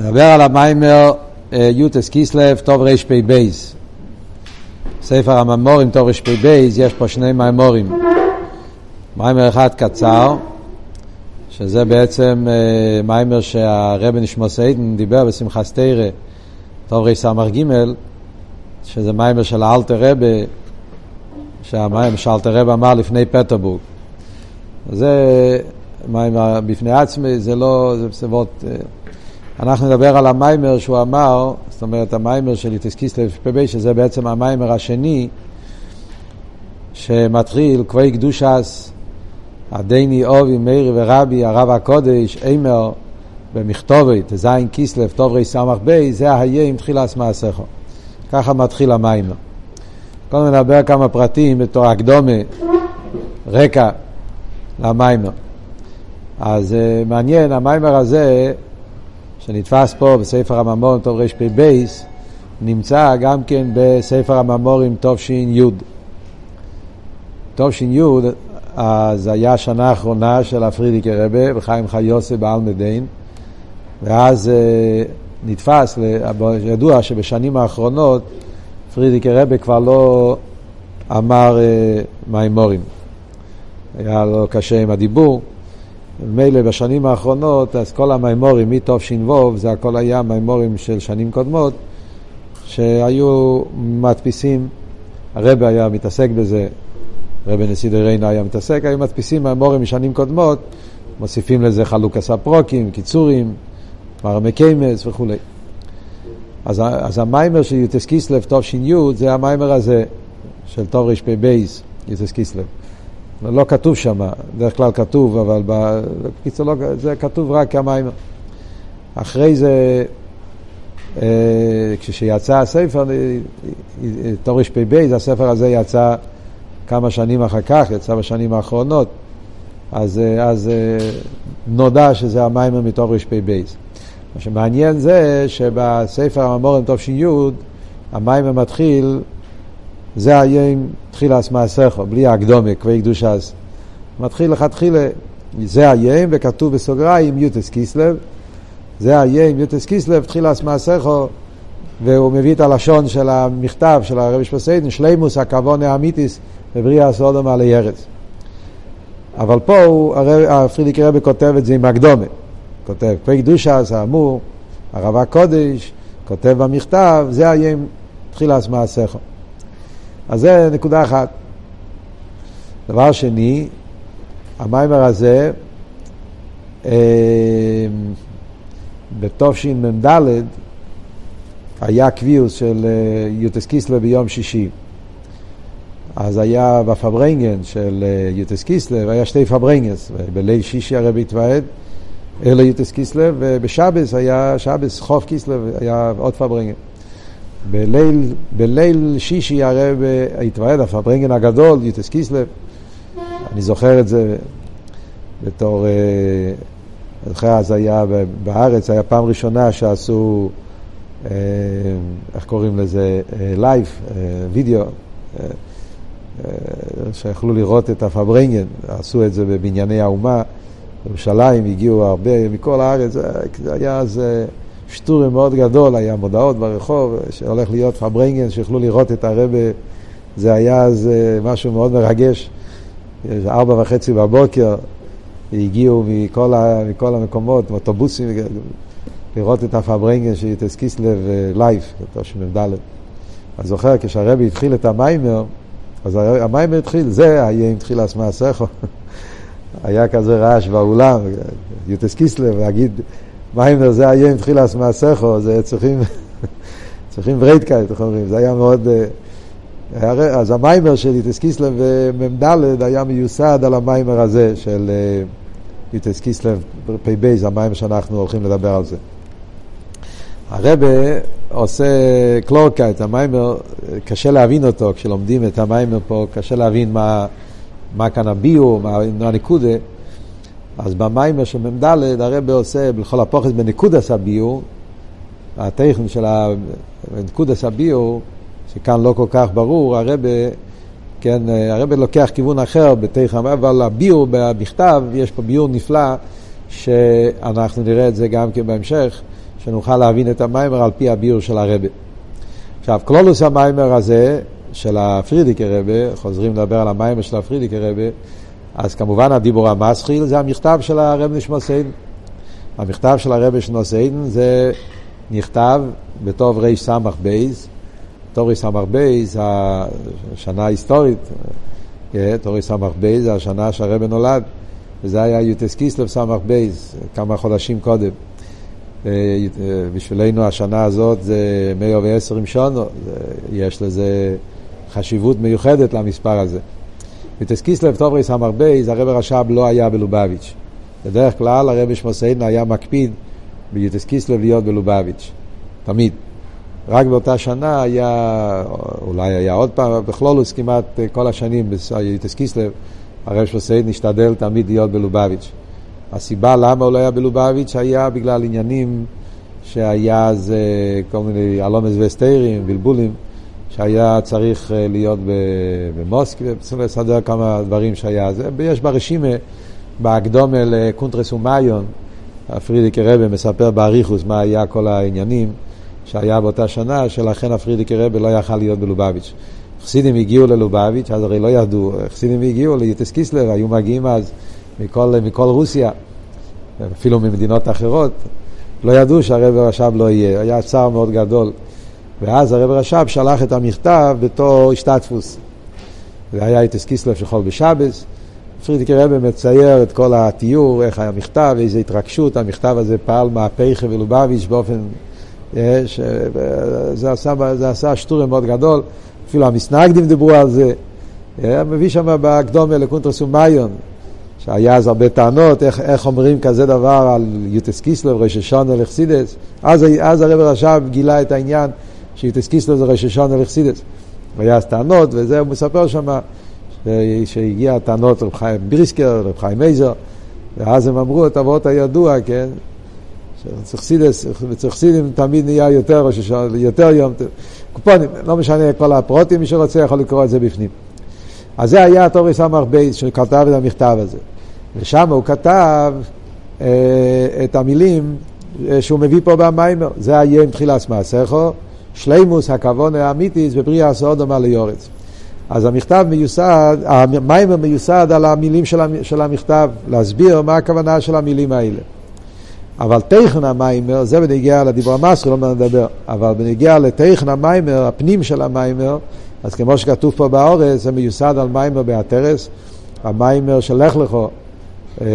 נדבר על המאמר י"ט כסלו, תרפ"ב. ספר המאמרים, תרפ"ב, יש פה שני מאמרים. מאמר אחד קצר, שזה בעצם מאמר שהרבי נשמתו עדן דיבר בשמחת תורה, תרס"ג, שזה מאמר של האלטער רבי, שהמאמר שאלטער רבי אמר לפני פטרבורג. זה מיימר בפני עצמי, זה לא, זה בסביבות... אנחנו נדבר על המיימר שהוא אמר, זאת אומרת המיימר של יתסקיסלב פ"ב, שזה בעצם המיימר השני שמתחיל כבי קדושס, הדני אובי, מאירי ורבי, הרב הקודש, אימר, במכתובת, זין קיסלב, טוב בי, זה היה עם תחילת מעשיכו. ככה מתחיל המיימר. קודם נדבר כמה פרטים בתור הקדומה, רקע למיימר. אז uh, מעניין, המיימר הזה שנתפס פה בספר הממורים טוב רפ"ב, נמצא גם כן בספר הממורים תש"י. תש"י, אז היה השנה האחרונה של הפרידיקי רבה וחיים חיוסי בעלמדין, ואז uh, נתפס, ידוע שבשנים האחרונות פרידיקי רבה כבר לא אמר uh, מימורים. היה לו קשה עם הדיבור. מילא בשנים האחרונות, אז כל המימורים מתש"ו, זה הכל היה מימורים של שנים קודמות, שהיו מדפיסים, הרבה היה מתעסק בזה, רבי נשיא דריינו היה מתעסק, היו מדפיסים מימורים משנים קודמות, מוסיפים לזה חלוקס הפרוקים, קיצורים, מרמי קיימס וכולי. אז, אז המיימר של יוטס קיסלב, תש"י, זה המיימר הזה של טוב רפ"ב, יוטס קיסלב. לא כתוב שם, בדרך כלל כתוב, אבל בקיצור לא, זה כתוב רק כמיימר. אחרי זה, אה, כשיצא הספר, תור רפ"ב, הספר הזה יצא כמה שנים אחר כך, יצא בשנים האחרונות, אז, אה, אז אה, נודע שזה המיימר מתור רפ"ב. מה שמעניין זה שבספר הממורים תש"י, המיימר מתחיל זה היום תחילת מעשיכו, בלי הקדומה, כבי קדושס. מתחיל לכתחילה, זה היום, וכתוב בסוגריים יוטס קיסלב, זה היום יוטס קיסלב, תחילת מעשיכו, והוא מביא את הלשון של המכתב של הרבי שפסיידן, שלימוס הכוון האמיתיס בבריאה סודום עלי ארץ. אבל פה הוא, הפרידיק רבי כותב את זה עם הקדומה. כותב כבי קדושס, האמור, הרב הקודש, כותב במכתב, זה היום תחילת מעשיכו. אז זה נקודה אחת. דבר שני, המיימר הזה, אה, בתשמ"ד היה קביעות של אה, י"ט כסלו ביום שישי. אז היה בפארברענגען של אה, י"ט כסלו, היה שתי פארברענגענס, בליל שישי הרבי התוועד, אור לי"ט כסלו, ובשבת היה, שבת כ"ף כסלו, היה עוד פארברענגען. בליל, בליל שישי הרבי התוועד הפארברענגען הגדול, י"ט כסלו, אני זוכר את זה בתור, אני אה, זוכר אז היה בארץ, היה פעם ראשונה שעשו, אה, איך קוראים לזה, live, אה, וידאו, שיכלו לראות את הפארברענגען, עשו את זה בבנייני האומה, בירושלים, הגיעו הרבה מכל הארץ, זה היה אז... שטורעם מאוד גדול, היה מודעות ברחוב שהולך להיות פארברענגען, שיוכלו לראות את הרבי, זה היה אז אה, משהו מאוד מרגש. ארבע וחצי בבוקר הגיעו מכל, ה, מכל המקומות, אוטובוסים, לראות את הפארברענגען של י"ט כסלו live, תשמ"ד. אני זוכר כשהרבי התחיל את המאמר, אז המאמר התחיל, זה היום תחילת מעשיך. היה כזה רעש באולם, י"ט כסלו, להגיד מאמר זה היום תחילת מעשיך, זה צריכים, צריכים ברייטקייט, איך אומרים, זה היה מאוד... אה, אז המאמר של י"ט כסלו מ"ד היה מיוסד על המאמר הזה של י"ט אה, כסלו פ"ב, זה המאמר שאנחנו הולכים לדבר על זה. הרבי עושה קלארקייט את המאמר, קשה להבין אותו, כשלומדים את המאמר פה, קשה להבין מה, מה כאן הביאור, מה הנקודה. אז במאמר של מ"ד הרבי עושה בכל הפחות בנקודת הביאור, התוכן של נקודס הביור, שכאן לא כל כך ברור, הרב, כן, הרב לוקח כיוון אחר בטכן, אבל הביור במכתב, יש פה ביור נפלא, שאנחנו נראה את זה גם כן בהמשך, שנוכל להבין את המיימר על פי הביור של הרבה. עכשיו, קלולוס המיימר הזה של הפרידיקי רבה, חוזרים לדבר על המיימר של הפרידיקי רבה, אז כמובן הדיבור המסחיל זה המכתב של הרב נשמוסיין. המכתב של הרב נשמוסיין זה נכתב בתור רס"ב, תור רס"ב, השנה ההיסטורית, כן, תור רס"ב זה השנה שהרב נולד, וזה היה יוטס קיסלב ס"ב, כמה חודשים קודם. בשבילנו השנה הזאת זה 120 שונו, יש לזה חשיבות מיוחדת למספר הזה. יוטס קיסלב טוברי ס"ב, הרב רש"ב לא היה בלובביץ'. בדרך כלל הרב שמוסיין היה מקפיד ביוטס קיסלב להיות בלובביץ', תמיד. רק באותה שנה היה, אולי היה עוד פעם, בכלולוס כמעט כל השנים ביוטס קיסלב, הרב שמוסיין השתדל תמיד להיות בלובביץ'. הסיבה למה הוא לא היה בלובביץ' היה בגלל עניינים שהיה אז כל מיני אלומס וסטיירים, בלבולים, שהיה צריך להיות במוסקבה, צריכים לסדר כמה דברים שהיה. זה, יש ברשימה, בהקדומה לקונטרס ומאיון, הפרידיקי רבה מספר באריכוס מה היה כל העניינים שהיה באותה שנה, שלכן הפרידיקי רבה לא יכל להיות בלובביץ'. חסידים הגיעו ללובביץ', אז הרי לא ידעו, חסידים הגיעו ליוטס קיסלב, היו מגיעים אז מכל, מכל רוסיה, אפילו ממדינות אחרות, לא ידעו שהרב רש"ב לא יהיה, היה צער מאוד גדול. ואז הרב רש"ב שלח את המכתב בתור השתתפוס. זה היה איתס קיסלב של חול בשבס. פרידיקי רבי מצייר את כל התיאור, איך היה המכתב, איזו התרגשות, המכתב הזה פעל מהפכה ולובביץ' באופן... יש, זה, עשה, זה עשה שטורם מאוד גדול, אפילו המסנגדים דיברו על זה. מביא שם בהקדומה לקונטרס ומיון, שהיה אז הרבה טענות, איך, איך אומרים כזה דבר על יוטס קיסלב, ראש השונה לחסידס. אז, אז הרבי רש"ב גילה את העניין שי"ט כסלו זה ראש השנה לחסידות. והיה אז טענות, וזה הוא מספר שם, שהגיע הטענות לרב חיים בריסקר, לרב חיים עוזר, ואז הם אמרו את הווארט הידוע, כן, שאצל חסידים תמיד נהיה יותר ראש השנה, יותר יום, על כל פנים, לא משנה כל הפרטים, מי שרוצה יכול לקרוא את זה בפנים. אז זה היה תרס"ב שכתב את המכתב הזה. ושם הוא כתב אה, את המילים אה, שהוא מביא פה במיימר. זה היה עם תחילת מעשיכו, שלימוס הכוון האמיתיס ובריאה הסעודום על יורץ. אז המכתב מיוסד, המיימר מיוסד על המילים של המכתב, להסביר מה הכוונה של המילים האלה. אבל תכן המיימר, זה בנגיע לדיבור המסחר, לא נדבר, אבל בנגיע לתכן המיימר, הפנים של המיימר, אז כמו שכתוב פה באורס, זה מיוסד על מיימר בהתרס, המאמר של לך לך, אה,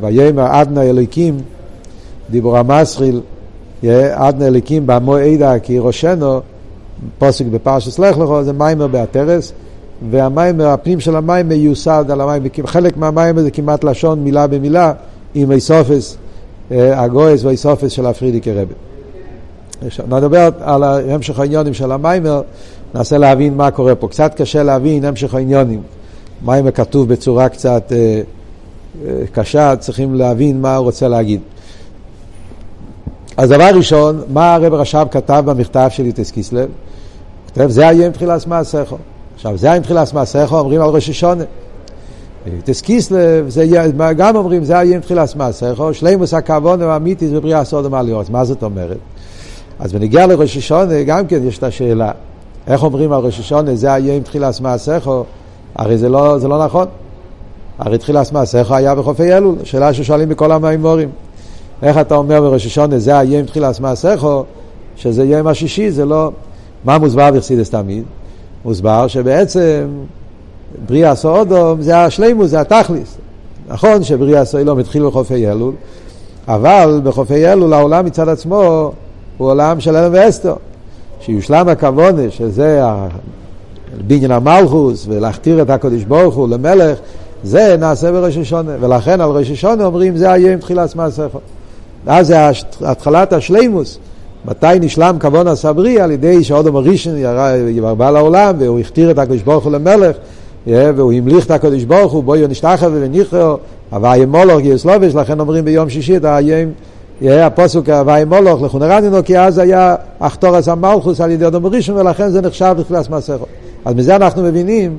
ויאמר אדנ-י אלקים, דיבור המתחיל, אדנ-י אלקים במה אדע כי אירשנה, פסוק בפרשת לך זה מאמר בה'תר"ס, והמאמר, הפנים של המאמר מיוסד על המאמר, חלק מהמאמר זה כמעט לשון מילה במילה, עם הוספות, אה, הגהות והוספות של הפרידיקער רבי. נדבר על המשך העניינים של המאמר, ננסה להבין מה קורה פה. קצת קשה להבין המשך העניונים. מיימר כתוב בצורה קצת אה, אה, קשה, צריכים להבין מה הוא רוצה להגיד. אז דבר ראשון, מה הרב רש"ב כתב במכתב של יוטס קיסלב? כתב, זה היה עם תחילת מעשיכו. עכשיו, זה היה עם תחילת מעשיכו, אומרים על ראש השונה. יוטס קיסלב, זה גם אומרים, זה היה עם תחילת מעשיכו, שלימוס הכוון האמיתיס ובריאה סודום על יורץ. מה זאת אומרת? אז בנגיע לראש השונה, גם כן יש את השאלה, איך אומרים על ראש השונה, זה היה עם תחילת מעשיכו? הרי זה לא, זה לא נכון. הרי תחילת מעשיכו היה בחופי אלול, שאלה ששואלים בכל המימורים. איך אתה אומר בראש השונה, זה היה עם תחילת מעשיכו, שזה יום השישי, זה לא... מה מוסבר בחסידס תמיד? מוסבר שבעצם בריאה סעודום זה השלימוס, זה התכליס. נכון שבריאה סעודום התחיל בחופי אלול, אבל בחופי אלול העולם מצד עצמו הוא עולם של אלם ואסתר. שיושלם הכוונה, שזה בניין המלכוס, ולהכתיר את הקדוש ברוך הוא למלך, זה נעשה בראש השונה. ולכן על ראש השונה אומרים, זה היה עם תחילת מעשיכו. אז זה התחלת השלימוס. מתי נשלם כוון הסברי? על ידי שאודום הראשון ירבה לעולם, והוא הכתיר את הקדוש ברוך הוא למלך, והוא המליך את הקדוש ברוך הוא, בואי נשתחווה ונכרו, הוואי מולוך יסלובש, לכן אומרים ביום שישי את היום יהיה הפוסוק הוואי מולוך לכונרנינו, כי אז היה אחתורס המלכוס על ידי אדום ראשון, ולכן זה נחשב בתחילת מעשיכו. אז מזה אנחנו מבינים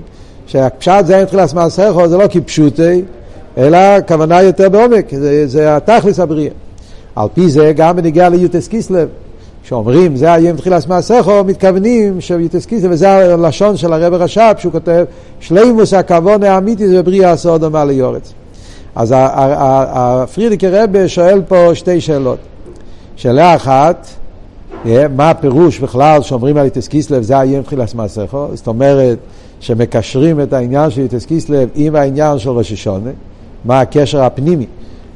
שהפשט זה אין תחילת מעשיכו, זה לא כפשוטי, אלא כוונה יותר בעומק, זה, זה התכלס הבריאה. על פי זה גם בניגיע ליוטס קיסלב. כשאומרים זה היום תחילת מעשיכו, מתכוונים שיוטס קיסלב, וזה הלשון של הרב רש"פ, שהוא כותב, שלימוס הכוון האמיתי זה בריאה הסוד דומה ליורץ. אז הפרידיקי רבה שואל פה שתי שאלות. שאלה אחת, מה הפירוש בכלל שאומרים על יוטס קיסלב זה היום תחילת מעשיכו? זאת אומרת שמקשרים את העניין של יוטס קיסלב עם העניין של ראש השונה, מה הקשר הפנימי.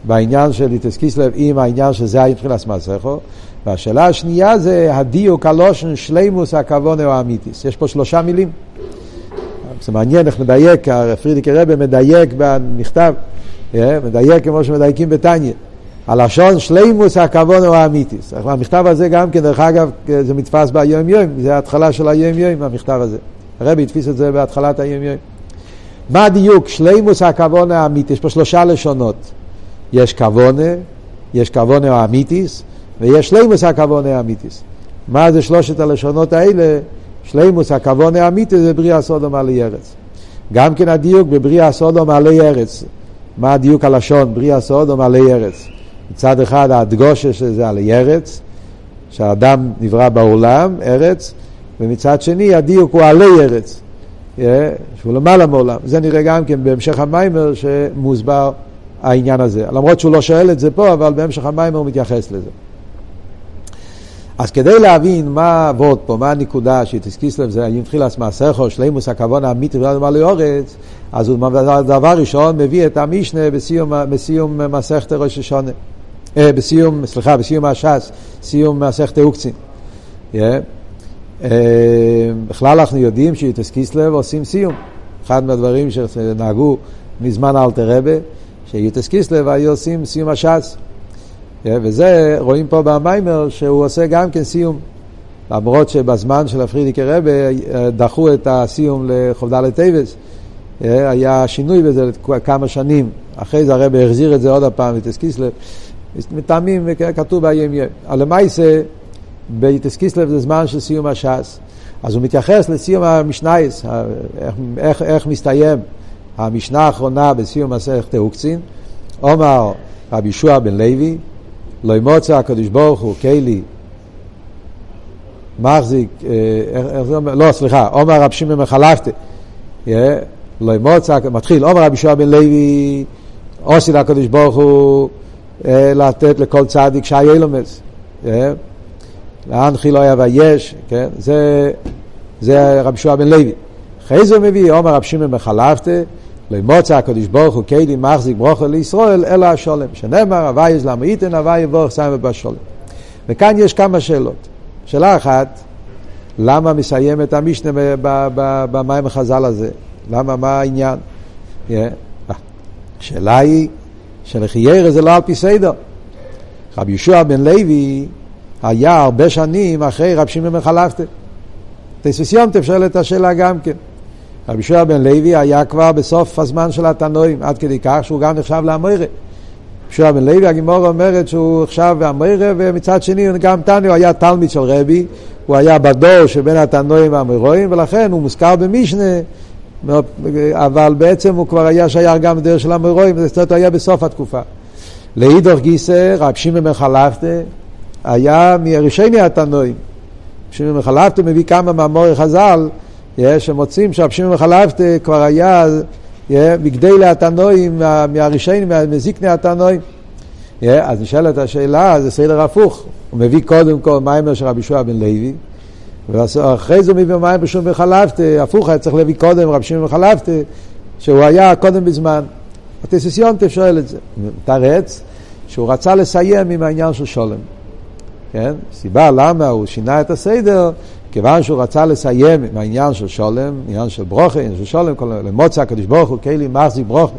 בעניין של איטס קיסלב עם העניין שזה היה תחילת מסכו. והשאלה השנייה זה הדיוק הלושן שלימוס הכוון או האמיתיס. יש פה שלושה מילים. זה מעניין איך מדייק, פרידיקי רבי מדייק במכתב, אה, מדייק כמו שמדייקים בתניא. הלשון שלימוס הכוון או האמיתיס. המכתב הזה גם כן, דרך אגב, זה נתפס ביום יום, זה ההתחלה של היום יום, המכתב הזה. הרבי התפיס את זה בהתחלת היום יום. מה הדיוק? שלימוס הכוון האמיתיס. יש פה שלושה לשונות. יש כוונה, יש כוונה האמיתיס, ויש שלימוס הכוונה האמיתיס. מה זה שלושת הלשונות האלה? שלימוס הכוונה האמיתיס זה בריאה סודום עלי ארץ. גם כן הדיוק בבריאה סודום עלי ארץ. מה הדיוק הלשון? בריאה סודום עלי ארץ. מצד אחד הדגושה שזה עלי ארץ, שהאדם נברא בעולם, ארץ, ומצד שני הדיוק הוא עלי ארץ, שהוא למעלה מעולם. זה נראה גם כן בהמשך המיימר שמוסבר העניין הזה. למרות שהוא לא שואל את זה פה, אבל בהמשך המים הוא מתייחס לזה. אז כדי להבין מה עבוד פה, מה הנקודה שתסקיסלב זה י"תחילס מעשיכו, שלימוס הכוון האמיתי ולמה לאורץ, אז הוא דבר ראשון מביא את המשנה בסיום, בסיום מסכת ראש השונה. אה, בסיום, סליחה, בסיום הש"ס, סיום מסכת אוקצין. Yeah. אה, בכלל אנחנו יודעים שי"תסקיסלב עושים סיום. אחד מהדברים שנהגו מזמן אלתר רבה, שיוטס קיסלב היו עושים סיום הש"ס. אה, וזה רואים פה במאמר שהוא עושה גם כן סיום. למרות שבזמן של הפרידיקער רבי אה, דחו את הסיום לכ"ד טבת, אה, היה שינוי בזה כמה שנים. אחרי זה הרבי החזיר את זה עוד הפעם לי"ט כסלו. מטעמים כתוב יום. אבל למעשה, בי"ט כסלו זה זמן של סיום הש"ס. אז הוא מתייחס לסיום המשניות, איך, איך, איך מסתיים המשנה האחרונה בסיום מסכת עוקצין, עומר רבי ישוע בן לוי, לא ימוצא הקדוש ברוך הוא כלי מחזיק, אה, איך זה אומר? לא, סליחה, עומר רב שמעון מחלפתא, לא ימוצא, מתחיל, עומר רבי ישוע בן לוי, עושי לקדוש ברוך הוא אה, לתת לכל צדיק שהיה אילומס, להנחי לא היה ויש, כן? זה, זה רבי ישוע בן לוי. אחרי זה מביא עומר רב שמעון מחלפתא, למוצא הקדוש ברוך הוא קיידי מחזיק ברוכו לישראל אלא השולם שנאמר הווי יש למה ייתן הווי יבורך סיימת בשולם וכאן יש כמה שאלות. שאלה אחת למה מסיים את המשנה במים החז"ל הזה? למה מה העניין. השאלה היא שלחיירה זה לא על פי סדר. רבי יהושע בן לוי היה הרבה שנים אחרי רב שמעון בן חלפתא שואל את השאלה גם כן רבי שועה בן לוי היה כבר בסוף הזמן של התנועים, עד כדי כך שהוא גם נחשב לאמוירה. שועה בן לוי, הגימור אומרת שהוא נחשב לאמוירה, ומצד שני גם תניא, היה תלמיד של רבי, הוא היה בדור שבין התנועים והאמוירואים, ולכן הוא מוזכר במשנה, אבל בעצם הוא כבר היה שייך גם בדרך של האמוירואים, זאת אומרת, הוא היה בסוף התקופה. לאידוך גיסא, רב שמעון בן חלפתא, היה מראשי התנועים. שמעון בן חלפתא מביא כמה מאמורי חז"ל, שמוצאים שהפשימים וחלפתא כבר היה בגדי להתנועים מהראשונים, מזיקני התנועים. אז נשאלת השאלה, זה סדר הפוך. הוא מביא קודם כל מיימר של רבי שועה בן לוי, ואחרי זה הוא מביא מיימר בשום בחלפתא, הפוך היה צריך להביא קודם רבי שמעון בחלפתא, שהוא היה קודם בזמן. התסיסיונטף שואל את זה. תרץ שהוא רצה לסיים עם העניין של שולם. כן? סיבה למה הוא שינה את הסדר, כיוון שהוא רצה לסיים עם העניין של שולם, עניין של ברוכה, עניין של שולם, למוצא הקדוש ברוך הוא, כלי מחזיק ברוכה,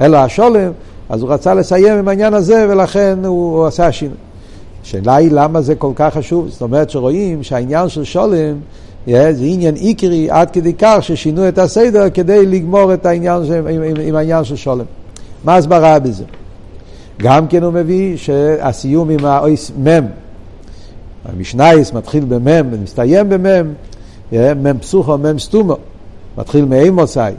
אלא השולם, אז הוא רצה לסיים עם העניין הזה, ולכן הוא, הוא עשה שינוי. השאלה היא למה זה כל כך חשוב, זאת אומרת שרואים שהעניין של שולם זה עניין עיקרי עד כדי כך ששינו את הסדר כדי לגמור את העניין של, עם, עם, עם העניין של שולם. מה הסברה בזה? גם כן הוא מביא שהסיום עם האויס מם, המשנייס מתחיל במם ומסתיים במם, מם פסוכו, מם סתומו, מתחיל מאימוסאי,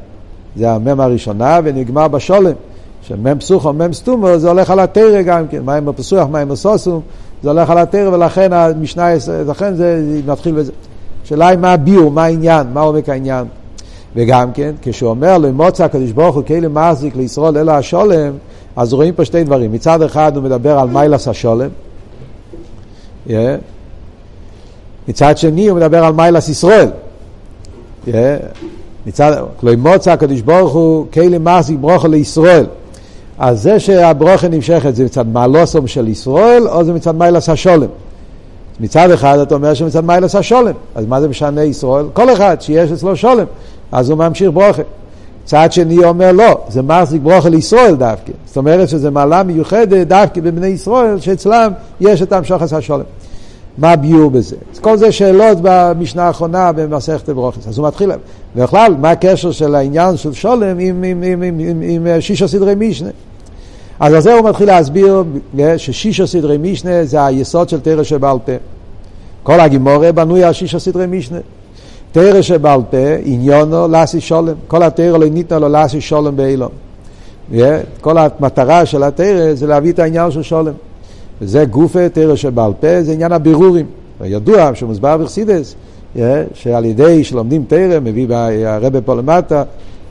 זה המם הראשונה ונגמר בשולם, שמם פסוחו, מם סתומו, זה הולך על התרא גם כן, מים בפסוח, מים בסוסום, זה הולך על התרא, ולכן המשנה, לכן זה מתחיל בזה. השאלה היא מה הביאור, מה העניין, מה עומק העניין. וגם כן, כשהוא אומר למוצא הקדוש ברוך הוא כאילו מחזיק לישראל אלא השולם, אז רואים פה שתי דברים. מצד אחד הוא מדבר על מיילס השולם, yeah. מצד שני הוא מדבר על מיילס ישראל. כלומר מוצא הקדוש ברוך הוא כאילו מחזיק ברוכו לישראל. אז זה שהברוכה נמשכת זה מצד מעלוסום של ישראל, או זה מצד מיילס השולם. מצד אחד אתה אומר שמצד מיילס השולם, אז מה זה משנה ישראל? כל אחד שיש אצלו שולם, אז הוא ממשיך ברוכה. צד שני אומר לא, זה מחזיק ברוכה לישראל דווקא. זאת אומרת שזה מעלה מיוחדת דווקא בבני ישראל, שאצלם יש את המשוחס השולם. מה הביור בזה? אז כל זה שאלות במשנה האחרונה במסכת ברוכס. אז הוא מתחיל, בכלל, מה הקשר של העניין של שולם עם, עם, עם, עם, עם, עם שישה סדרי משנה? אז על זה הוא מתחיל להסביר ששישה סדרי משנה זה היסוד של תרא שבעל פה. כל הגימורה בנוי על שישה סדרי משנה. תרא שבעל פה, עניונו לאסי שולם. כל התרא לא ניתנה לו לאסי שולם באילון. כל המטרה של התרא זה להביא את העניין של שולם. וזה גופה תרא שבעל פה, זה עניין הבירורים. ידוע שמוסבר בחסידס, שעל ידי שלומדים תרא, מביא הרבה פה למטה,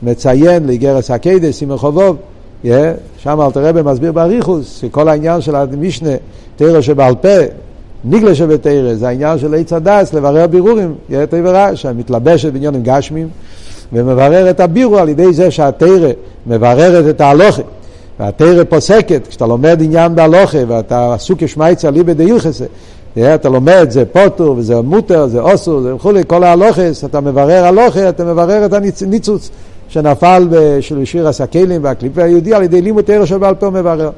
מציין לאיגרס הקדס עם רחובוב, שם אלתר רבי מסביר באריכוס, שכל העניין של המשנה, תרא שבעל פה, ניגלה שבתרא, זה העניין של עץ הדס, לברר בירורים, תרא שמתלבשת בעניינים גשמים, ומברר את הבירו על ידי זה שהתרא מבררת את ההלוכה. והתרא פוסקת, כשאתה לומד עניין בהלוכה ואתה עסוק ישמעיצה ליבא דהילכסה, אתה לומד, זה פוטו וזה מוטר, זה אוסו, זה וכולי, כל ההלוכס, אתה מברר הלוכה, אתה מברר את הניצוץ שנפל של שיר הסקלים והקליפי היהודי על ידי לימוד תרא שבעל פה מברר.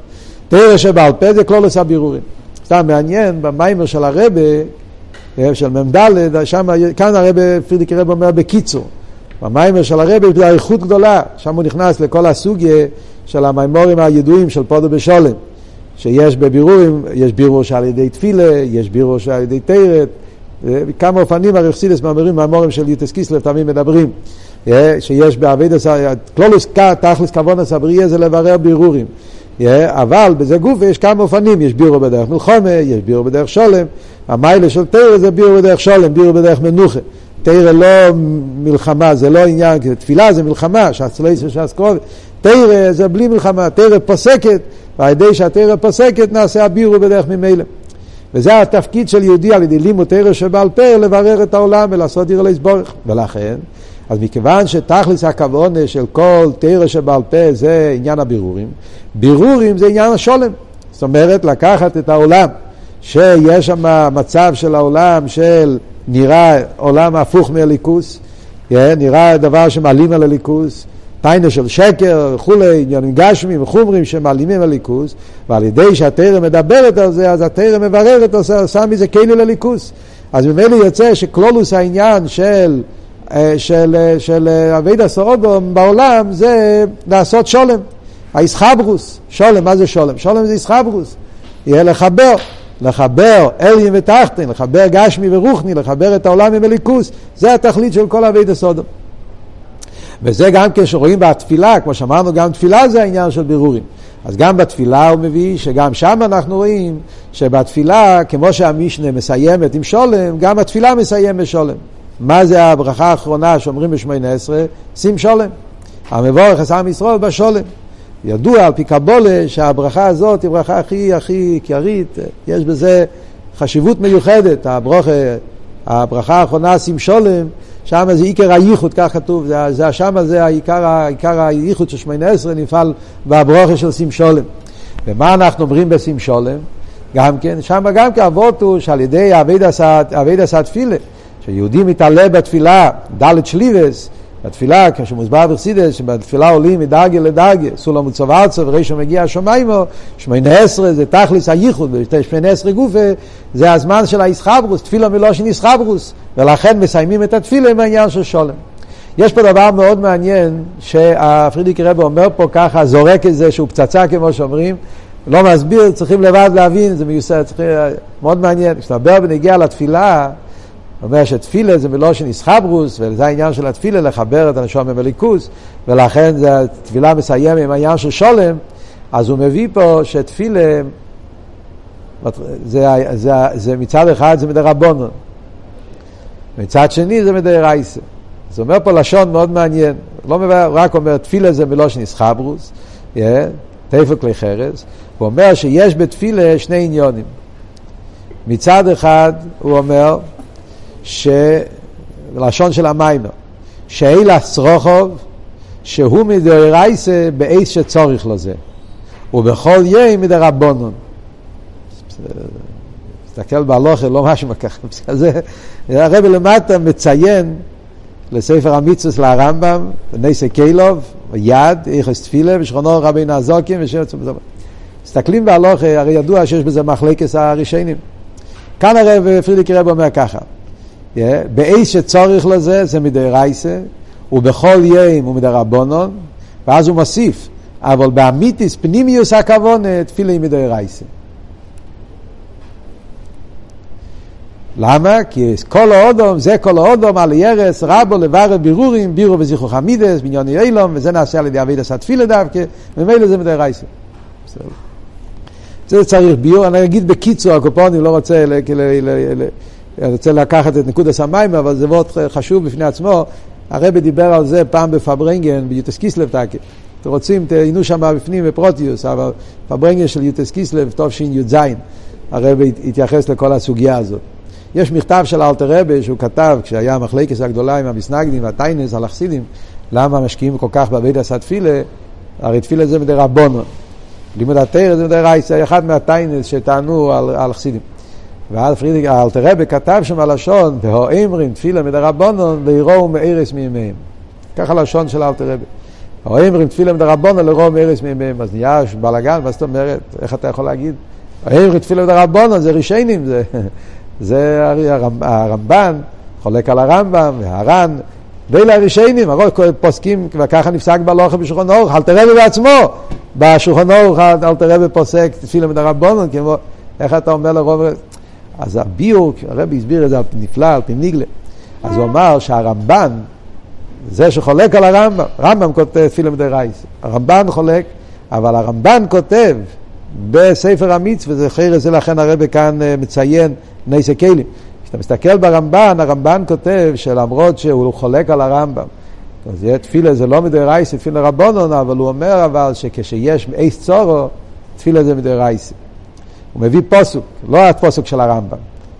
תרא שבעל פה זה כלולוס הבירורים. סתם מעניין, במיימר של הרבה, של מ"ד, שם, כאן הרבה, פרידיק רב אומר בקיצור. במיימר של הרבה יש איכות גדולה, שם הוא נכנס לכל הסוגיה של המיימורים הידועים של פודו בשולם, שיש בבירורים, יש בירור שעל ידי תפילה, יש בירור שעל ידי תרת, כמה אופנים הרכסילס מאמרים, מאמורים של יוטס קיסלב תמיד מדברים, שיש בעבידס, כלולוס תכלס כוונס הבריא זה לברר בירורים. אבל בזה גוף יש כמה אופנים, יש בירו בדרך מלחומה, יש בירו בדרך שולם, המיילה של תרא זה בירו בדרך שולם, בירו בדרך מנוחה. תרא לא מלחמה, זה לא עניין, תפילה זה מלחמה, שעצלייס ושעס קרובי. תרא זה בלי מלחמה, תרא פוסקת, ועל ידי שהתרא פוסקת נעשה הבירו בדרך ממילא. וזה התפקיד של יהודי על ידי לימוד תרא שבעל פה, לברר את העולם ולעשות עיר להסבורך. ולכן, אז מכיוון שתכלס הכוונה של כל תרא שבעל פה זה עניין הבירורים, בירורים זה עניין השולם. זאת אומרת, לקחת את העולם, שיש שם מצב של העולם של נראה עולם הפוך מהליכוס, נראה דבר שמעלים על הליכוס, טיינה של שקר וכולי, עניינים גשמים וחומרים שמעלימים הליכוס, ועל ידי שהתרא מדברת על זה, אז התרא מבררת, עושה מזה כלי לליכוס. אז ממילא יוצא שכלולוס העניין של של, של אביד הסורובום בעולם זה לעשות שולם. האיסחברוס, שולם, מה זה שולם? שולם זה איסחברוס. יהיה לחבר, לחבר אליים ותחתן, לחבר גשמי ורוחני, לחבר את העולם עם הליכוס, זה התכלית של כל אביד הסודום. וזה גם כשרואים בתפילה, כמו שאמרנו, גם תפילה זה העניין של בירורים. אז גם בתפילה הוא מביא שגם שם אנחנו רואים שבתפילה, כמו שהמשנה מסיימת עם שולם, גם התפילה מסיימת בשולם. מה זה הברכה האחרונה שאומרים בשמונה עשרה? שים שולם. המבורך עשה עם ישראל בשולם. ידוע על פי קבולה שהברכה הזאת היא ברכה הכי הכי עיקרית, יש בזה חשיבות מיוחדת, הברוכה, הברכה האחרונה שים שולם, שם זה עיקר הייחוד, כך כתוב, זה, זה, שם זה העיקר, העיקר הייחוד של שמונה עשרה נפעל בברוכה של שים שולם. ומה אנחנו אומרים בשים שולם? גם כן, שם גם כן אבות הוא שעל ידי אבי דסת תפילה שיהודי מתעלה בתפילה, דלת שליבס, בתפילה, כשמוסבר בחסידס, שבתפילה עולים מדרגה לדרגה, סולם וצוב ארצה, וראשון מגיע השמיימו, שמונה עשרה זה תכלס הייחוד, שמונה עשרה גופה, זה הזמן של האיסחברוס, תפילה מלושן איסחברוס, ולכן מסיימים את התפילה עם העניין של שולם. יש פה דבר מאוד מעניין, שהפרידיק רב אומר פה ככה, זורק את שהוא פצצה כמו שאומרים, לא מסביר, צריכים לבד להבין, זה מיוסד, צריך, מאוד מעניין. כשאתה מדבר בנגיע לתפילה, אומר שתפילה זה מלושן איסחברוס, וזה העניין של התפילה, לחבר את הנשום עם הליכוס, ולכן זה תפילה מסיים עם העניין של שולם, אז הוא מביא פה שתפילה, זה, זה, זה מצד אחד זה מדי רבונו, מצד שני זה מדי רייסה. זה אומר פה לשון מאוד מעניין, לא מביא, רק אומר תפילה זה מלושן איסחברוס, yeah, תפל כלי חרס, הוא אומר שיש בתפילה שני עניונים. מצד אחד הוא אומר שלשון של המיימר, שאילה סרוחוב, שהוא מדאורייסה באיס שצורך לזה, ובכל יום מדרבנון. תסתכל בהלוכה, לא משהו ככה. הרב למטה מציין לספר המצווס לרמב"ם, נסי קילוב, יד, איכס תפילה, ושכונו רבי נזוקים, ושם מסתכלים בהלוכה, הרי ידוע שיש בזה מחלקס הראשונים. כאן הרב פרידיק רב אומר ככה, באיש שצורך לזה זה מדי רייסה, ובכל יום הוא מדי רבונון, ואז הוא מוסיף, אבל באמיתיס פנימיוס הכוונה תפילה מדי רייסה. למה? כי כל האודום, זה כל האודום על ירס, רבו לברר בירורים, בירו וזיכרו חמידס, בניוני אילום, וזה נעשה על ידי אבידס התפילה דווקא, ומילא זה מדי רייסה. זה צריך ביור, אני אגיד בקיצור, הקופונים לא רוצה, אני רוצה לקחת את נקוד הסמיים, אבל זה מאוד חשוב בפני עצמו. הרבי דיבר על זה פעם בפברנגן, ביוטס קיסלב טאקי. אתם רוצים, תהיינו שם בפנים בפרוטיוס, אבל פברנגן של יוטס קיסלב, טוב שי"ז, הרבי התייחס לכל הסוגיה הזאת. יש מכתב של אלתר רבי שהוא כתב, כשהיה המחלקס הגדולה עם המסנגדים והטיינס על למה משקיעים כל כך בעביד עשה תפילה, הרי תפילה זה מדי רבונו. לימוד התרא זה מדי רייס, זה אחד מהטיינס שטענו על, על. ואז פרידיק, אלתר רבי כתב שם הלשון, והאמרים תפילה מדי רבונון, ויראו מארס מימיהם. ככה לשון של אלתר רבי. האמרים תפילה מדי רבונון, לראו מארס מימיהם. אז נהיה בלאגן, מה זאת אומרת? איך אתה יכול להגיד? האמרים תפילה מדי רבונון, זה רישיינים, זה... זה הרמב"ן, חולק על הרמב"ם, והר"ן, ואלה הראשונים, הרוב פוסקים, וככה נפסק בהלוכה בשולחן אורך, אל תראה בעצמו, בשולחן אורך אל תראה פוסק תפילה מן הרבנון, כמו, איך אתה אומר לרוב, אז הביור, הרבי הסביר את זה נפלא, על פי ניגלה, אז הוא אמר שהרמב"ן, זה שחולק על הרמב"ם, רמב"ם כותב תפילה מדי רייס, הרמב"ן חולק, אבל הרמב"ן כותב בספר המצווה, זה חרס, זה לכן הרבי כאן אה, מציין נסי כלים. כשאתה מסתכל ברמב"ן, הרמב"ן כותב שלמרות שהוא חולק על הרמב"ם, אז יהיה תפילה זה לא מדי רייסי, תפילה רבונון, אבל הוא אומר אבל שכשיש אייס צורו, תפילה זה מדי רייסי. הוא מביא פוסוק, לא הפוסוק של הרמב"ם.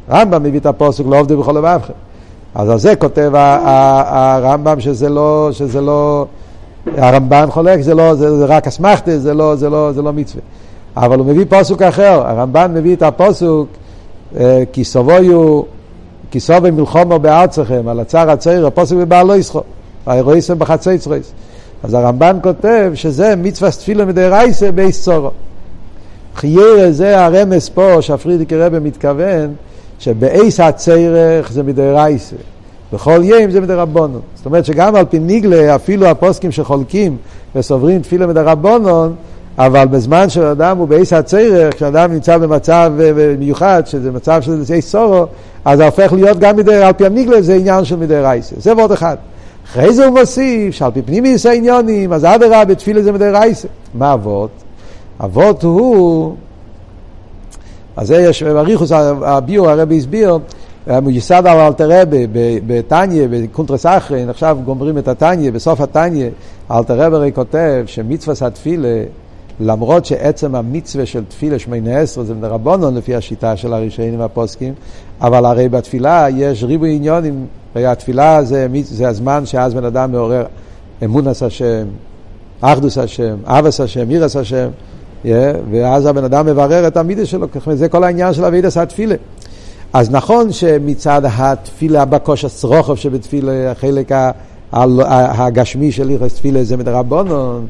הרמב"ם מביא את הפוסוק לא עובדו בכל לבבכם. אז על זה כותב הרמב"ם שזה לא, שזה לא, הרמב"ן חולק, זה לא, זה, זה רק אסמכתא, זה לא, זה לא, זה לא מצווה. אבל הוא מביא פסוק אחר, הרמב"ן מביא את הפוסוק כי סבויו, כי סבוי מלחומו בארצכם, על הצער הצעיר, הפוסק בבעל לא יסחו, האירואיסם בחצי צרויס. אז הרמב"ן כותב שזה מצווה תפילה מדאורייתא בעת צרה. לכאורה זה הרמז פה שהפרידיקער רבי מתכוון שבעת הצורך זה מדאורייתא. בכל יום זה מדי רבונון. זאת אומרת שגם על פי ניגלה, אפילו הפוסקים שחולקים וסוברים תפילה מדי רבונון, אבל בזמן שאדם הוא באיס הצרך, כשאדם נמצא במצב אה, מיוחד, שזה מצב של איס סורו, אז זה הופך להיות גם מדי, על פי הניגלה זה עניין של מדי רייסה. זה ועוד אחד. אחרי זה הוא מוסיף שעל פי פנימיס העניונים, אז אדרבה בתפילה זה מדי רייסה. מה אבות? אבות הוא, אז זה יש, בריחוס הביור הרבי הסביר, מיוסד על אלתר רבי בתניא, בקונטרס אחרין, עכשיו גומרים את התניא, בסוף התניא, אלתר רבי כותב שמצווה התפילה למרות שעצם המצווה של תפילה שמונה עשרה זה מדרבנון לפי השיטה של הראשונים הפוסקים, אבל הרי בתפילה יש ריבוי עניונים, הרי התפילה זה, זה הזמן שאז בן אדם מעורר אמונס השם, אחדוס השם, אבס השם, אירס השם, yeah, ואז הבן אדם מברר את המידה שלו, זה כל העניין של אבידס התפילה. אז נכון שמצד התפילה בקוש הסרוכב שבתפילה, החלק ה... הגשמי של יחס תפילה זה מדרבנון,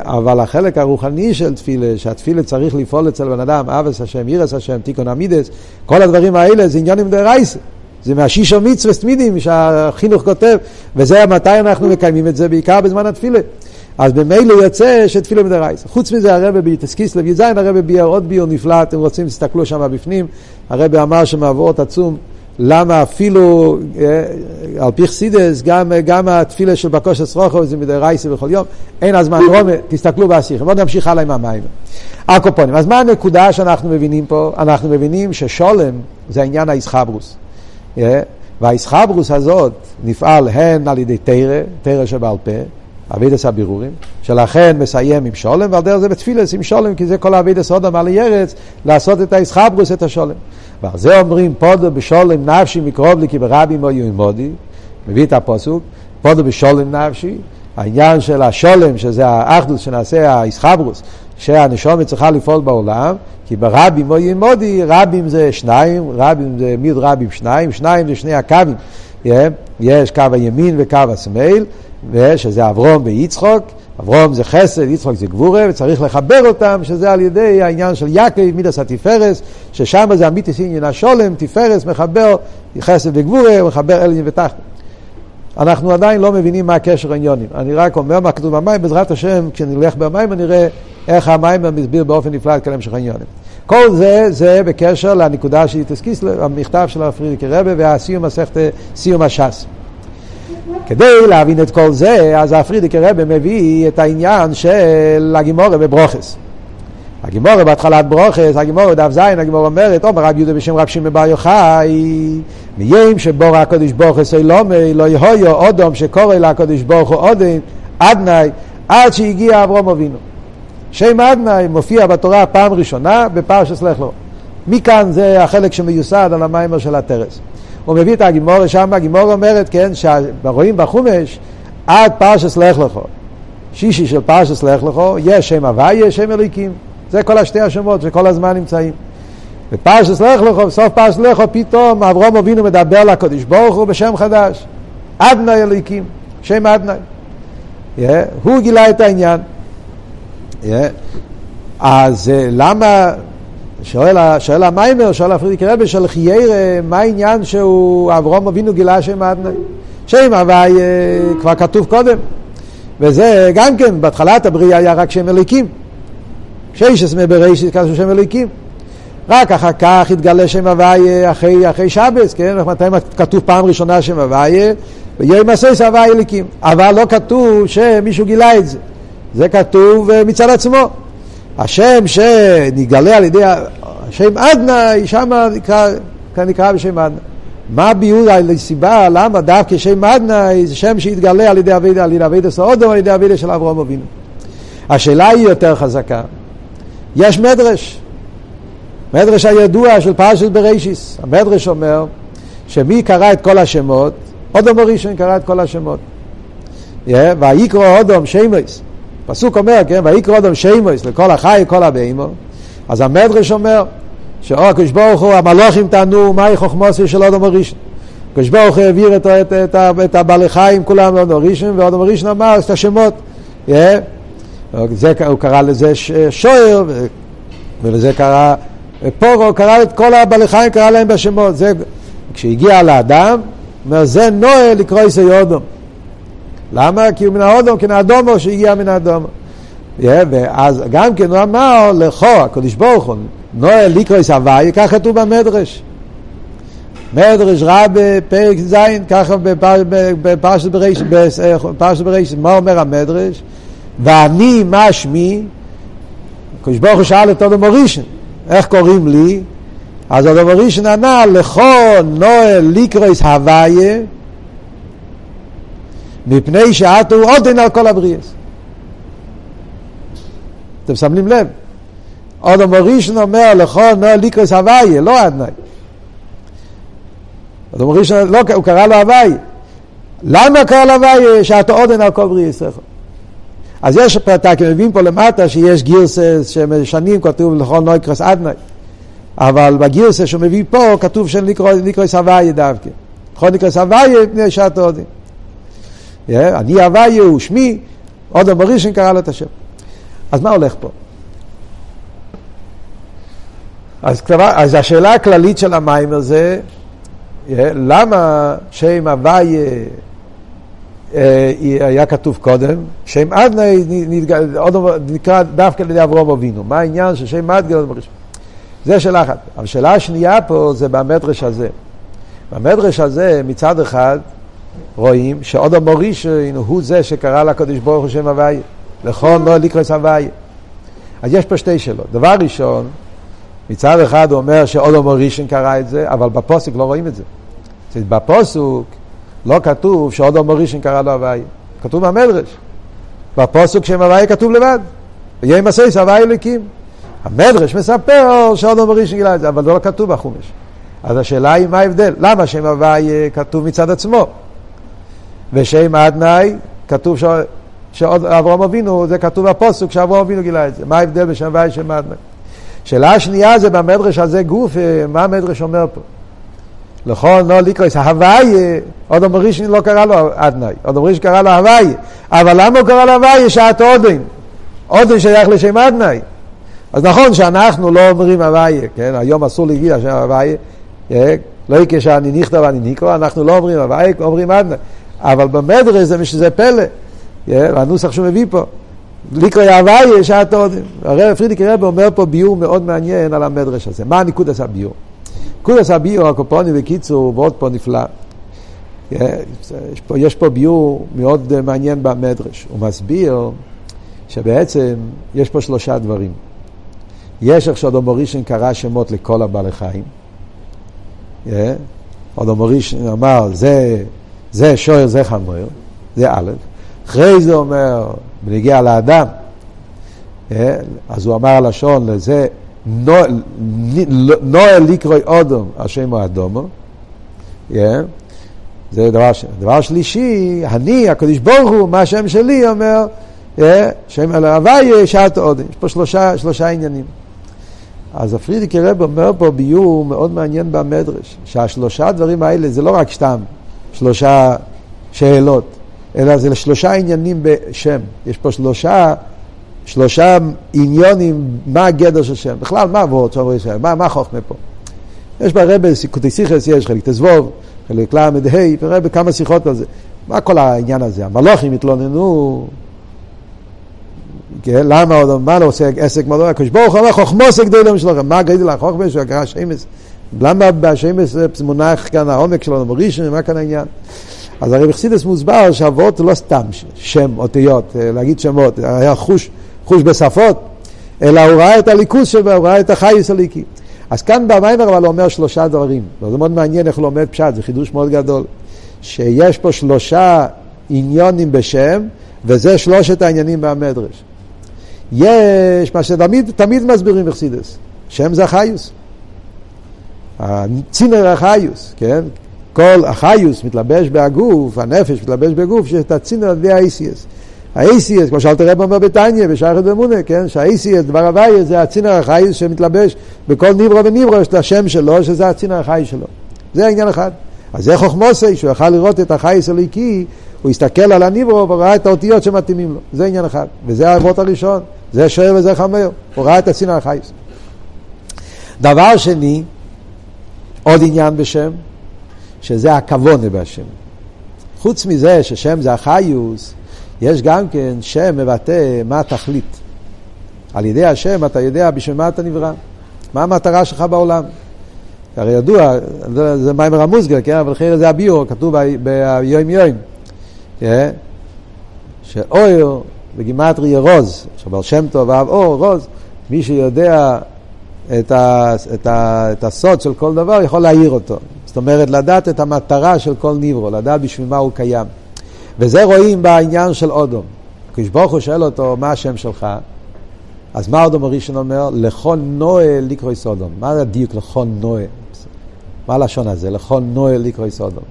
אבל החלק הרוחני של תפילה, שהתפילה צריך לפעול אצל בן אדם, אבס השם, ירס השם, תיקון המידס, כל הדברים האלה זה עניונים דרייסה. זה מהשישו מצווה תמידים שהחינוך כותב, וזה מתי אנחנו מקיימים את זה, בעיקר בזמן התפילה. אז במילא יוצא שתפילה מדרייס. חוץ מזה הרבי ביטסקיסלב י"ז, הרבי ביאר עוד ביור נפלא, אתם רוצים תסתכלו שם בפנים, הרבי אמר שמעבורת עצום למה אפילו, אה, על פי חסידס, גם, גם התפילה של בקוש אסרוכו זה מדי רייסי בכל יום, אין הזמן רומה, תסתכלו באסיכם. בואו נמשיך הלאה עם המים. הקופונים. אז מה הנקודה שאנחנו מבינים פה? אנחנו מבינים ששולם זה העניין האיסחברוס. אה, והאיסחברוס הזאת נפעל הן על ידי תרא, תרא שבעל פה, אבידס הבירורים, שלכן מסיים עם שולם, ועל דרך זה בתפילס עם שולם, כי זה כל אבידס אודם על ירץ, לעשות את האיסחברוס, את השולם. ועל זה אומרים פודו בשולם נפשי מקרוב לי כי ברבי מו ימודי, מביא את הפוסוק, פודו בשולם נפשי, העניין של השולם, שזה האחדוס שנעשה האיסחברוס, שהנשומת צריכה לפעול בעולם, כי ברבים מו ימודי, רבים זה שניים, רבים זה מיד רבים שניים, שניים זה שני הקווים, יש קו הימין וקו השמאל, שזה אברום ויצחוק, אברום זה חסד, יצחוק זה גבורה, וצריך לחבר אותם, שזה על ידי העניין של יעקב, מידס התפארס, ששם זה אמיתיס עניין השולם, תפארס מחבר חסד וגבורה, מחבר אלין ותחת. אנחנו עדיין לא מבינים מה הקשר העניונים. אני רק אומר מה כתוב במים, בעזרת השם, כשנלך במים נראה איך המים מסביר באופן נפלא את כל המשך העניונים. כל זה, זה בקשר לנקודה של תסקיס, המכתב של הפרידיקי רבה והסיום מסכת, סיום הש"ס. כדי להבין את כל זה, אז הפרידיקי רבה מביא את העניין של הגימורה בברוכס. הגימורה בהתחלת ברוכס, הגימורה דף זין, הגימורה אומרת, אומר רב יהודה בשם רב שמעון בר יוחאי, מיים שבור הקדוש ברוך הוא לומי, לא יהויו אודום שקורא לקדוש ברוך הוא אודם, עדנאי, עד שהגיע אברום אבינו. שם עדנאי מופיע בתורה פעם ראשונה בפרשס לך לו. מכאן זה החלק שמיוסד על המיימר של הטרס. הוא מביא את הגימורה שם, הגימורה אומרת, כן, שרואים בחומש, עד פרשס לך לכו, שישי של פרשס לך לכו, יש שם הוויה, שם אליקים. זה כל השתי השמות שכל הזמן נמצאים. בפרשס לך לכו, בסוף פרשס לך פתאום אברום אבינו מדבר לקדוש ברוך הוא בשם חדש. אדנאי אליקים, שם אדנאי. Yeah, הוא גילה את העניין. Yeah. אז uh, למה, שואל, שואל המיימר, שואל הפרידיק רבי של חיירה, מה העניין שהוא, אברום אבינו גילה שם אדנאי? שם הוואי uh, כבר כתוב קודם. וזה גם כן, בהתחלת הבריאה היה רק שם אליקים. שיישס מבראשית כתוב שם אליקים. רק אחר כך התגלה שם הוויה אחרי, אחרי שבס, כן? מתי כתוב פעם ראשונה שם הוויה? ויום הסייס הוויה אליקים. אבל לא כתוב שמישהו גילה את זה. זה כתוב אה, מצד עצמו. השם שנגלה על ידי, השם אדנאי, שם נקרא, נקרא בשם אדנאי. מה הביאור, הסיבה, למה דווקא שם אדנאי זה שם שהתגלה על ידי אבידה, על ידי אבידה סעודו, על ידי אבידה של אברהם אבינו. השאלה היא יותר חזקה. יש מדרש, מדרש הידוע של פרשת בראשיס. המדרש אומר שמי קרא את כל השמות? אודום הראשון קרא את כל השמות. Yeah, ויקרא אודום שמויס. פסוק אומר, כן, ויקרא אודום שמויס לכל החי, כל הבהמו. אז המדרש אומר שאו הקדוש ברוך הוא, המלוכים טענו, מהי חוכמוסי של אודום הראשון. הקדוש ברוך הוא העביר את, את, את, את הבעלי חיים כולם לאודום הראשון, ואודום הראשון אמר את השמות. Yeah. זה, הוא קרא לזה שוער, ולזה קרא פורו, קרא את כל הבעלי חיים, קרא להם בשמות. זה, כשהגיע לאדם, אומר זה נועה לקרוא איזה יודום. למה? כי הוא מן האודום, כי מהאדומו שהגיע מן האדומו. ואז גם כן הוא אמר לכו, הקדוש ברוך הוא, לקרוא איזה הוואי, ככה כתוב במדרש. מדרש רב בפרק ז', ככה בפרשת בראשית, מה אומר המדרש? ואני מה שמי? הקדוש ברוך הוא שאל את אודו מורישן, איך קוראים לי? אז אודו מורישן ענה, לכו נועל ליקרויס הוויה, מפני שאת הוא עודן על כל הבריאס. אתם שמים לב? אודו מורישן אומר, לכו נועל ליקרויס הוויה, לא אדנאי. אודו מורישן, לא, הוא קרא לו הוויה. למה קרא לו הוויה? שאת עודן על כל בריאס. אז יש פרטק, מביאים פה למטה שיש גירסס שמשנים, כתוב לכל נויקרס אדנאי. אבל בגירסס שהוא מביא פה כתוב של ניקרוס הוויה דווקא. לכל ניקרוס הוויה פני שעת עודים. אני הוויה הוא שמי, עוד המורישן קרא לו את השם. אז מה הולך פה? אז, כבר, אז השאלה הכללית של המים הזה, למה שם הוויה אה, היה כתוב קודם, שם אדנאי נקרא דווקא על ידי אברום אבינו. מה העניין של שם אדגל? זה שאלה אחת. אבל שאלה השנייה פה זה במדרש הזה. במדרש הזה מצד אחד רואים שעוד המורישן הוא זה שקרא לקדוש ברוך הוא שם הוויה. לכל לא לקרוס הוויה. אז יש פה שתי שאלות. דבר ראשון, מצד אחד הוא אומר שאודו מורישן קרא את זה, אבל בפוסק לא רואים את זה. בפוסוק לא כתוב שאודו מורישן קרא לו הוויה. כתוב במדרש. בפוסק שם הוויה כתוב לבד. ויהיה מסייס הוויה אלוקים. המדרש מספר שאודו מורישן גילה את זה, אבל זה לא כתוב בחומש. אז השאלה היא מה ההבדל? למה שם הוויה כתוב מצד עצמו? ושם אדנאי כתוב ש... שעוד אברהם אבינו, זה כתוב בפוסק שאברהם אבינו גילה את זה. מה ההבדל בשם הוויה ושם אדנאי? שאלה שנייה זה במדרש הזה גוף, אה, מה המדרש אומר פה? לכל נו ליקרויס, ההוויה, עוד אומר ראשון לא קרא לו אדנאי, עוד אומר ראשון קרא לו הוויה, אבל למה הוא קרא לו הוויה? שעת עודן, עודן שייך לשם אדנאי. אז נכון שאנחנו לא אומרים הוויה, כן, היום אסור להגיד השם הוויה, אה, לא יקרה שאני נכתב ואני ניקרו, אנחנו לא אומרים הוויה, אומרים אדנאי, אבל במדרש זה שזה פלא, אה, הנוסח שהוא מביא פה. ליקרא הוויה שעת עודם. הרב פרידיק רב אומר פה ביור מאוד מעניין על המדרש הזה. מה נקודס הביור? נקודס הביור, הקופוני בקיצור, ועוד פה נפלא. יש פה, יש פה ביור מאוד מעניין במדרש. הוא מסביר שבעצם יש פה שלושה דברים. יש איך שאודו מורישן קרא שמות לכל הבעלי חיים. אודו מורישן אמר, זה, זה שוער, זה חמור, זה א'. אחרי זה אומר, בנגיע לאדם, אה, אז הוא אמר הלשון לזה, נועל לקרוי אודום, השם הוא אדומו. אה, זה דבר. דבר שלישי, אני, הקדוש ברוך הוא, מה השם שלי אומר, אה, שם על הוויה שעת אודם. יש פה שלושה, שלושה עניינים. אז הפרידיקי רב אומר פה ביור מאוד מעניין במדרש, שהשלושה דברים האלה זה לא רק סתם שלושה שאלות, אלא זה שלושה עניינים בשם. יש פה שלושה, שלושה עניונים, מה הגדר של שם. בכלל, מה עבור שם? מה, מה חוכמה פה? יש ברבי, סיכותי סיכס יש, חלק תזבוב, חלק ל"ה, ורבי כמה שיחות על זה. מה כל העניין הזה? המלוכים התלוננו, כן, למה עוד, מה לא עושה עסק מלוך? הקדוש ברוך הוא אומר חוכמוס גדולים שלכם, מה גדול החוכמה שהוא הקרא שמס? למה בשמס זה מונח כאן העומק שלנו בראשון, מה כאן העניין? אז הרי בחסידס מוסבר שאבות לא סתם שם, אותיות, אה, להגיד שמות, היה חוש, חוש בשפות, אלא הוא ראה את הליכוס שבו, הוא ראה את החייס הליקי. אז כאן במיימר אבל הוא אומר שלושה דברים, זה מאוד מעניין איך הוא לומד פשט, זה חידוש מאוד גדול, שיש פה שלושה עניונים בשם, וזה שלושת העניינים במדרש. יש מה שתמיד תמיד מסבירים בחסידס, שם זה החיוס. צינר החיוס, כן? כל החיוס מתלבש בהגוף, הנפש מתלבש בגוף, שיש את הצינר על ידי ה-ACS. ה-ACS, כמו שאלת הרב אומר בתניא, בשייכת באמונה, כן? שה-ACS, דבר הוויה, זה הצינר החיוס שמתלבש בכל ניברו וניברו, יש את השם שלו, שזה הצינר החיוס שלו. זה העניין אחד. אז זה חוכמוסי, שהוא יכל לראות את החייס הליקי, הוא הסתכל על הניברו וראה את האותיות שמתאימים לו. זה עניין אחד. וזה האבות הראשון. זה שוער וזה חמר. הוא ראה את הצינר החייס. דבר שני, עוד עניין בשם, שזה הכוונה בהשם. חוץ מזה ששם זה החיוס, יש גם כן שם מבטא מה התכלית. על ידי השם אתה יודע בשביל מה אתה נברא, מה המטרה שלך בעולם. הרי ידוע, זה מיימר המוסגר, כן? אבל חייר זה הביור, כתוב ביום יום. כן? שאויר בגימטרי רוז, שבר שם טוב ואהב אור, רוז, מי שיודע את, ה, את, ה, את הסוד של כל דבר יכול להעיר אותו. זאת אומרת, לדעת את המטרה של כל ניברו, לדעת בשביל מה הוא קיים. וזה רואים בעניין של אודום. כשברוך הוא שואל אותו, מה השם שלך? אז מה אודום הראשון אומר? לכל נועה לקרוא סודום. מה הדיוק לכל נועה? מה הלשון הזה? לכל נועה לקרוא סודום.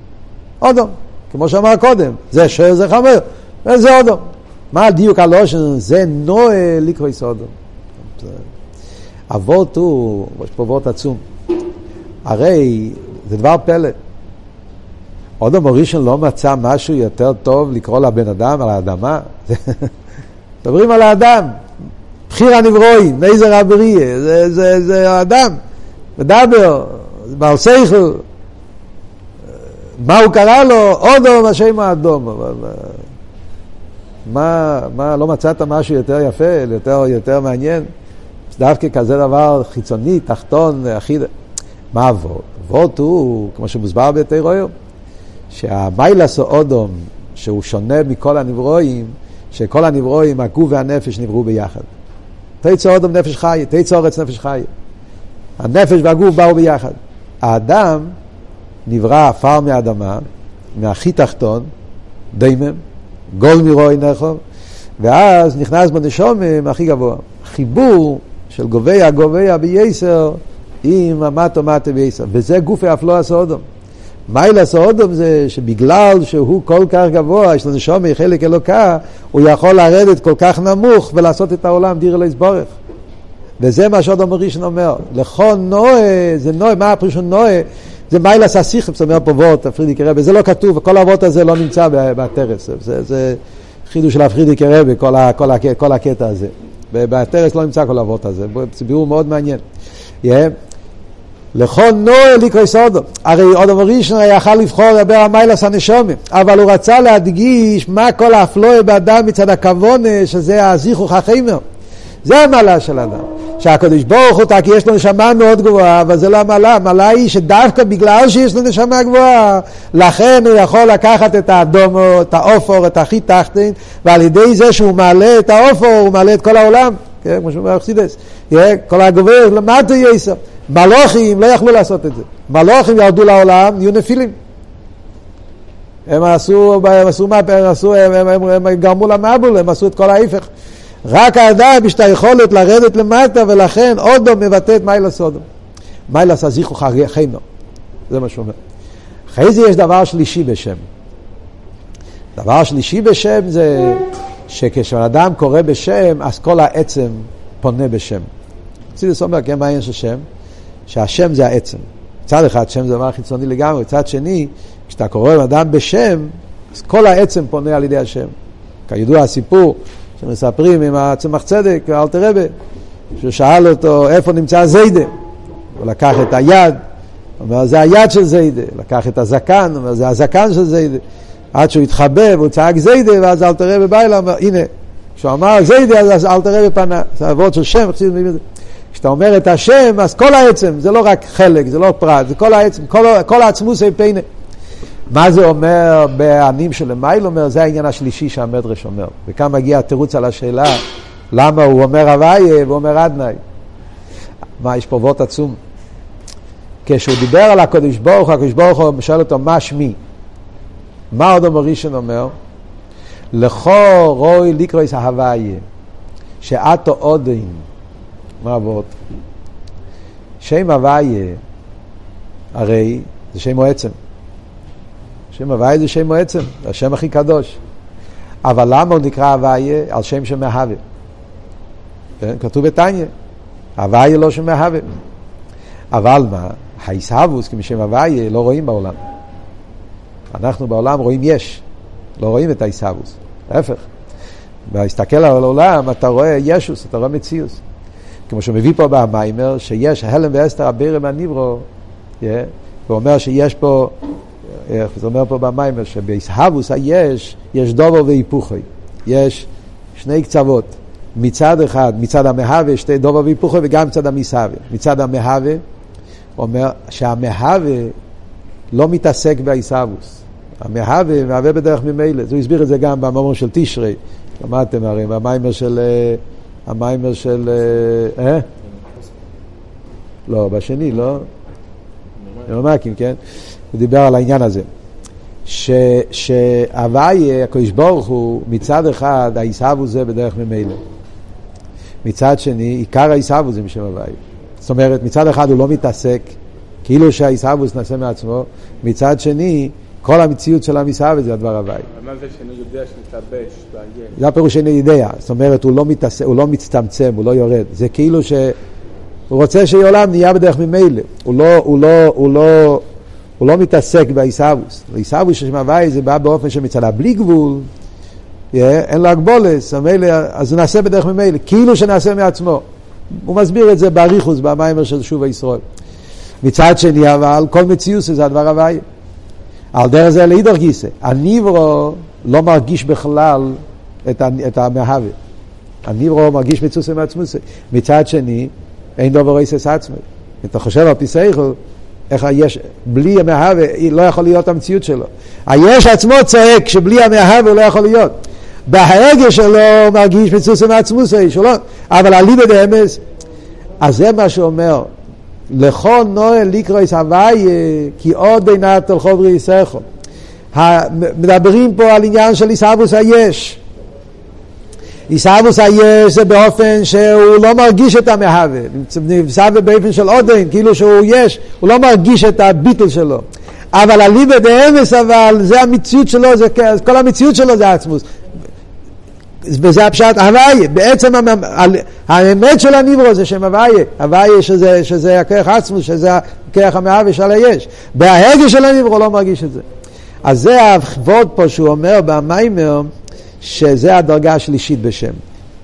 אודום, כמו שאמר קודם, זה שואל זה חמר, וזה אודום. מה הדיוק הלושן? זה נועה לקרוא סודום. אבות הוא, יש פה אבות עצום. הרי זה דבר פלא. אודום הראשון לא מצא משהו יותר טוב לקרוא לבן אדם על האדמה? מדברים על האדם, בחיר הנברואים, מייזר אבריה, זה, זה, זה האדם, מדבר, בעל שכל. מה הוא קרא לו? אודום השם האדום. מה, מה, לא מצאת משהו יותר יפה, יותר, יותר מעניין? דווקא כזה דבר חיצוני, תחתון, אחיד. מה אבות? אבות הוא, כמו שמוסבר בתירויר, שהמיילס או אודום, שהוא שונה מכל הנברואים, שכל הנברואים, הגוף והנפש נבראו ביחד. תיצור אודום נפש חי, תיצור ארץ נפש חי. הנפש והגוף באו ביחד. האדם נברא עפר מהאדמה, מהכי תחתון, דיימם, גול מרוי נחוב, ואז נכנס בנשומם הכי גבוה. חיבור של גוביה גוביה בייסר עם המטו מטו בייסר, וזה גופי אף לא עשה אודום. זה שבגלל שהוא כל כך גבוה, יש לו נשומר חלק אלוקה, הוא יכול לרדת כל כך נמוך ולעשות את העולם דיר אלוהי סבורך. וזה מה שאודום ראשון אומר. לכל נועה, זה נועה, מה הפירוש נועה? זה מיילס הסיכם, זאת אומרת פה וורט, הפרידיקי רבי, זה לא כתוב, כל הוורט הזה לא נמצא בטרס, זה, זה חידוש של הפרידיקי רבי, כל, כל, כל הקטע הזה. בטרס לא נמצא כל הוורט הזה, זה ביאור מאוד מעניין. Yeah. לכל נוער לקרוא סודו. הרי אודם ראשון היה יכול לבחור לדבר על מיילס הנשומים, אבל הוא רצה להדגיש מה כל האפלואה באדם מצד הכוונה, שזה הזיכוך החיימר. זה המעלה של אדם. שהקדוש ברוך הוא, כי יש לו נשמה מאוד גבוהה, אבל זה לא המעלה. המעלה היא שדווקא בגלל שיש לו נשמה גבוהה, לכן הוא יכול לקחת את האדומו, את האופור, את הכי תחתין, ועל ידי זה שהוא מעלה את האופור, הוא מעלה את כל העולם. כן, כמו שאומר אכסידס. כל הגובר למטה יסר. מלוכים לא יכלו לעשות את זה. מלוכים ירדו לעולם, נהיו נפילים. הם עשו, הם עשו, הם, עשו, הם, הם, הם, הם גרמו למבול, הם עשו את כל ההפך. רק האדם יש את היכולת לרדת למטה, ולכן אודו מבטא את מיילס אודו. מיילס הזיכו חיינו. זה מה שהוא אומר. אחרי זה יש דבר שלישי בשם. דבר שלישי בשם זה שכשאדם קורא בשם, אז כל העצם פונה בשם. חסידס אומר, כן, מה העניין של שם? שהשם זה העצם. מצד אחד שם זה דבר חיצוני לגמרי, מצד שני, כשאתה קורא אדם בשם, אז כל העצם פונה על ידי השם. כידוע הסיפור שמספרים עם הצמח צדק, אלתר רבה, שהוא שאל אותו איפה נמצא זיידה, הוא לקח את היד, אומר זה היד של זיידה, לקח את הזקן, אומר זה הזקן של זיידה, עד שהוא התחבב, הוא צעק זיידה, ואז אלתר רבה בא אליו, אומר הנה, כשהוא אמר זיידה, אז אלתר רבה פנה, זה עבוד של שם, כשאתה אומר את השם, אז כל העצם, זה לא רק חלק, זה לא פרט, זה כל העצם, כל, כל העצמוס פיינה. מה זה אומר בענים של למייל אומר? זה העניין השלישי שהמדרש אומר. וכאן מגיע התירוץ על השאלה למה הוא אומר הוויה ואומר עדנאי. מה, יש פה וורט עצום. כשהוא דיבר על הקדוש ברוך הוא, הקדוש ברוך הוא שואל אותו מה שמי? מה עוד אומר ראשון אומר? לכו רוי לקרויס ההוויה, שאתו עודין. מה עבוד? שם הוויה, הרי זה שם מועצם. שם הוויה זה שם זה השם הכי קדוש. אבל למה הוא נקרא הוויה? על שם שמהווה. כן? כתוב בתניא, הוויה לא שמהווה. אבל מה? העיסאוווס כמשם הוויה לא רואים בעולם. אנחנו בעולם רואים יש, לא רואים את העיסאוווס. להפך. להסתכל על העולם אתה רואה ישוס, אתה רואה מציאוס. כמו שהוא מביא פה במיימר, שיש הלם ואסתר הבירם הניברו, yeah, הוא אומר שיש פה, איך זה אומר פה במיימר, שבאסהבוס היש, יש דובו והיפוכי. יש שני קצוות. מצד אחד, מצד המהווה, שתי דובו והיפוכי, וגם מצד המסהווה. מצד המהווה, אומר שהמהווה לא מתעסק באסהבוס. המהווה מהווה בדרך ממילא. הוא הסביר את זה גם במאמר של תשרי. למדתם הרי, במיימר של... המיימר של... אה? אה? לא, בשני, לא? נרמקים, כן? הוא דיבר על העניין הזה. שהוואי, הקדוש ברוך הוא, מצד אחד, העיסבו זה בדרך ממילא. מצד שני, עיקר העיסבו זה משם הוואי. זאת אומרת, מצד אחד הוא לא מתעסק, כאילו שהעיסבוס נעשה מעצמו, מצד שני, כל המציאות של עם ישראל זה הדבר הוואי. מה זה שאינו יודע שמתלבש? זה הפירוש שאינו יודע. זאת אומרת, הוא לא, מתעס... הוא לא מצטמצם, הוא לא יורד. זה כאילו ש... הוא רוצה שעולם נהיה בדרך ממילא. הוא לא, הוא לא, הוא לא, הוא לא מתעסק בעיסאוווס. בעיסאוווס של הוואי זה בא באופן שמצדה בלי גבול, אין לו הגבולס, אז הוא נעשה בדרך ממילא, כאילו שנעשה מעצמו. הוא מסביר את זה באריכוס, במיימר של שוב הישראל. מצד שני, אבל כל מציאות זה הדבר הוואי. על דרך זה לאידור גיסא. הניברו לא מרגיש בכלל את, את המהווה. הניברו מרגיש מצוסי מעצמוסי. מצד שני, אין דובר איסס עצמי. אתה חושב על פי סייכל, איך היש, בלי המהווה לא יכול להיות המציאות שלו. היש עצמו צועק שבלי המהווה הוא לא יכול להיות. בהרגש שלו מרגיש מציאות מעצמוס האיש, לא, אבל אליבא דאמס, אז זה מה שאומר, לכל נועל לקרויס הוואי כי עוד בינת תל חוברי יסכו. מדברים פה על עניין של עיסאוווס היש. עיסאוווס היש זה באופן שהוא לא מרגיש את המהווה, נמצא באופן של עודן, כאילו שהוא יש, הוא לא מרגיש את הביטל שלו. אבל אליבא דאמס אבל זה המציאות שלו, זה, כל המציאות שלו זה עצמוס. וזה הפשט הוויה, בעצם האמת של הניברו זה שם הוויה, הוויה שזה, שזה הכרך עצמוס, שזה הכרך המהווה של היש. בהרגש של הניברו לא מרגיש את זה. אז זה הכבוד פה שהוא אומר במיימר, שזה הדרגה השלישית בשם,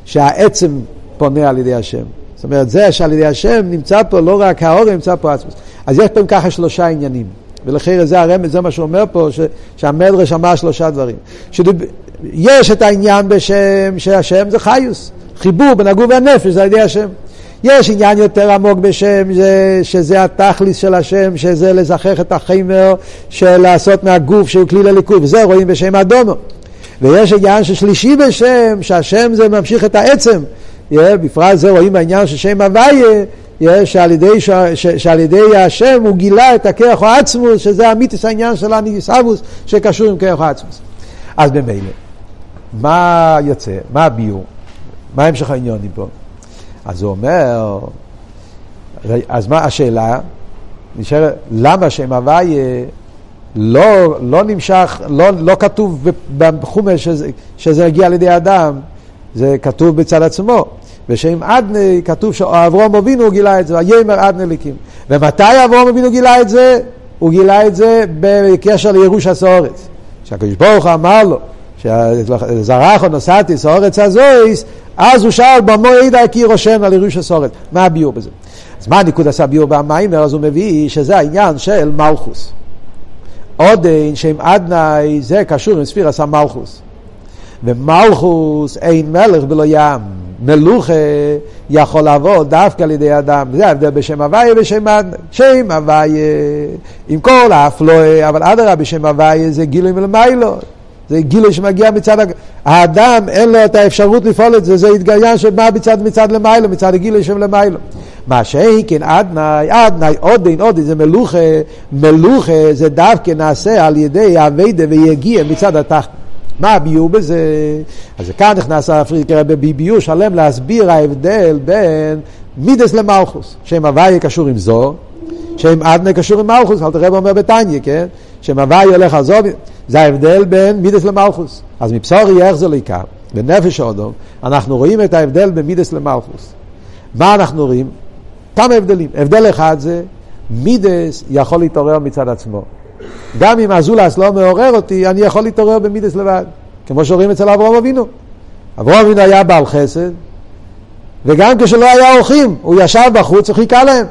שהעצם פונה על ידי השם. זאת אומרת, זה שעל ידי השם נמצא פה לא רק האור, נמצא פה עצמוס. אז יש פה ככה שלושה עניינים. ולכן זה הרמז, זה מה שהוא אומר פה, שהמדרש אמר שלושה דברים. שדוב, יש את העניין בשם, שהשם זה חיוס, חיבור בין הגוף והנפש, זה על ידי השם. יש עניין יותר עמוק בשם, זה, שזה התכליס של השם, שזה לזכח את החמר, של לעשות מהגוף שהוא כלי לליכוד, וזה רואים בשם אדומו. ויש עניין ששלישי בשם, שהשם זה ממשיך את העצם. בפרט זה רואים בעניין של שם הוויה, שעל ידי, ש, שעל ידי השם הוא גילה את הכרך העצמוס, שזה המיתוס העניין של הניסאבוס שקשור עם כרך העצמוס. אז במילא, מה יוצא? מה הביור? מה המשך העניונים פה? אז הוא אומר, אז מה השאלה? נשאר, למה שם הוויה לא, לא נמשך, לא, לא כתוב בחומש שזה, שזה הגיע על ידי אדם, זה כתוב בצד עצמו. בשם אדנה כתוב שאברום אבינו גילה את זה, ויאמר אדנה ליקים. ומתי אברום אבינו גילה את זה? הוא גילה את זה בקשר לירוש הסורץ. שהקדוש ברוך הוא אמר לו, שזרחו נוסעתי סורץ הזויס, אז הוא שאל במועד הכיר רושם על ירוש הסורץ. מה הביור בזה? אז מה הניקוד עשה ביור במיימר? אז הוא מביא שזה העניין של מלכוס. עודן שם אדנאי זה קשור עם ספירס המלכוס. ומלכוס אין מלך בלא ים. מלוכה יכול לבוא דווקא על ידי אדם. זה ההבדל בשם הוויה ושם אדנאי. שם הוויה עם כל האפלואה, אבל אדרבה בשם הוויה זה גילוי מלמיילו. זה גילוי שמגיע מצד האדם, אין לו את האפשרות לפעול את זה, זה התגיין שבא מצד מצד למיילו, מצד הגילוי של למיילו. מה שאין כן אדנאי, אדנאי, עודין, עודין, זה מלוכה, מלוכה זה דווקא נעשה על ידי אביידה ויגיע מצד התחת. מה הביור בזה? אז כאן נכנס הפריקר בביור שלם להסביר ההבדל בין מידס למלכוס, שם הוויה קשור עם זו, שם אדנאי קשור עם מלכוס, אל תראה אומר בתניא, כן? הוויה הולך על זו, זה ההבדל בין מידס למלכוס. אז מבשורי איך זה לא עיקר, בנפש האודום, אנחנו רואים את ההבדל בין מידס למלכוס. מה אנחנו רואים? כמה הבדלים. הבדל אחד זה, מידס יכול להתעורר מצד עצמו. גם אם הזולס לא מעורר אותי, אני יכול להתעורר במידס לבד. כמו שרואים אצל אברהם אבינו. אברהם אבינו היה בעל חסד, וגם כשלא היה אורחים, הוא ישב בחוץ וחיכה להם.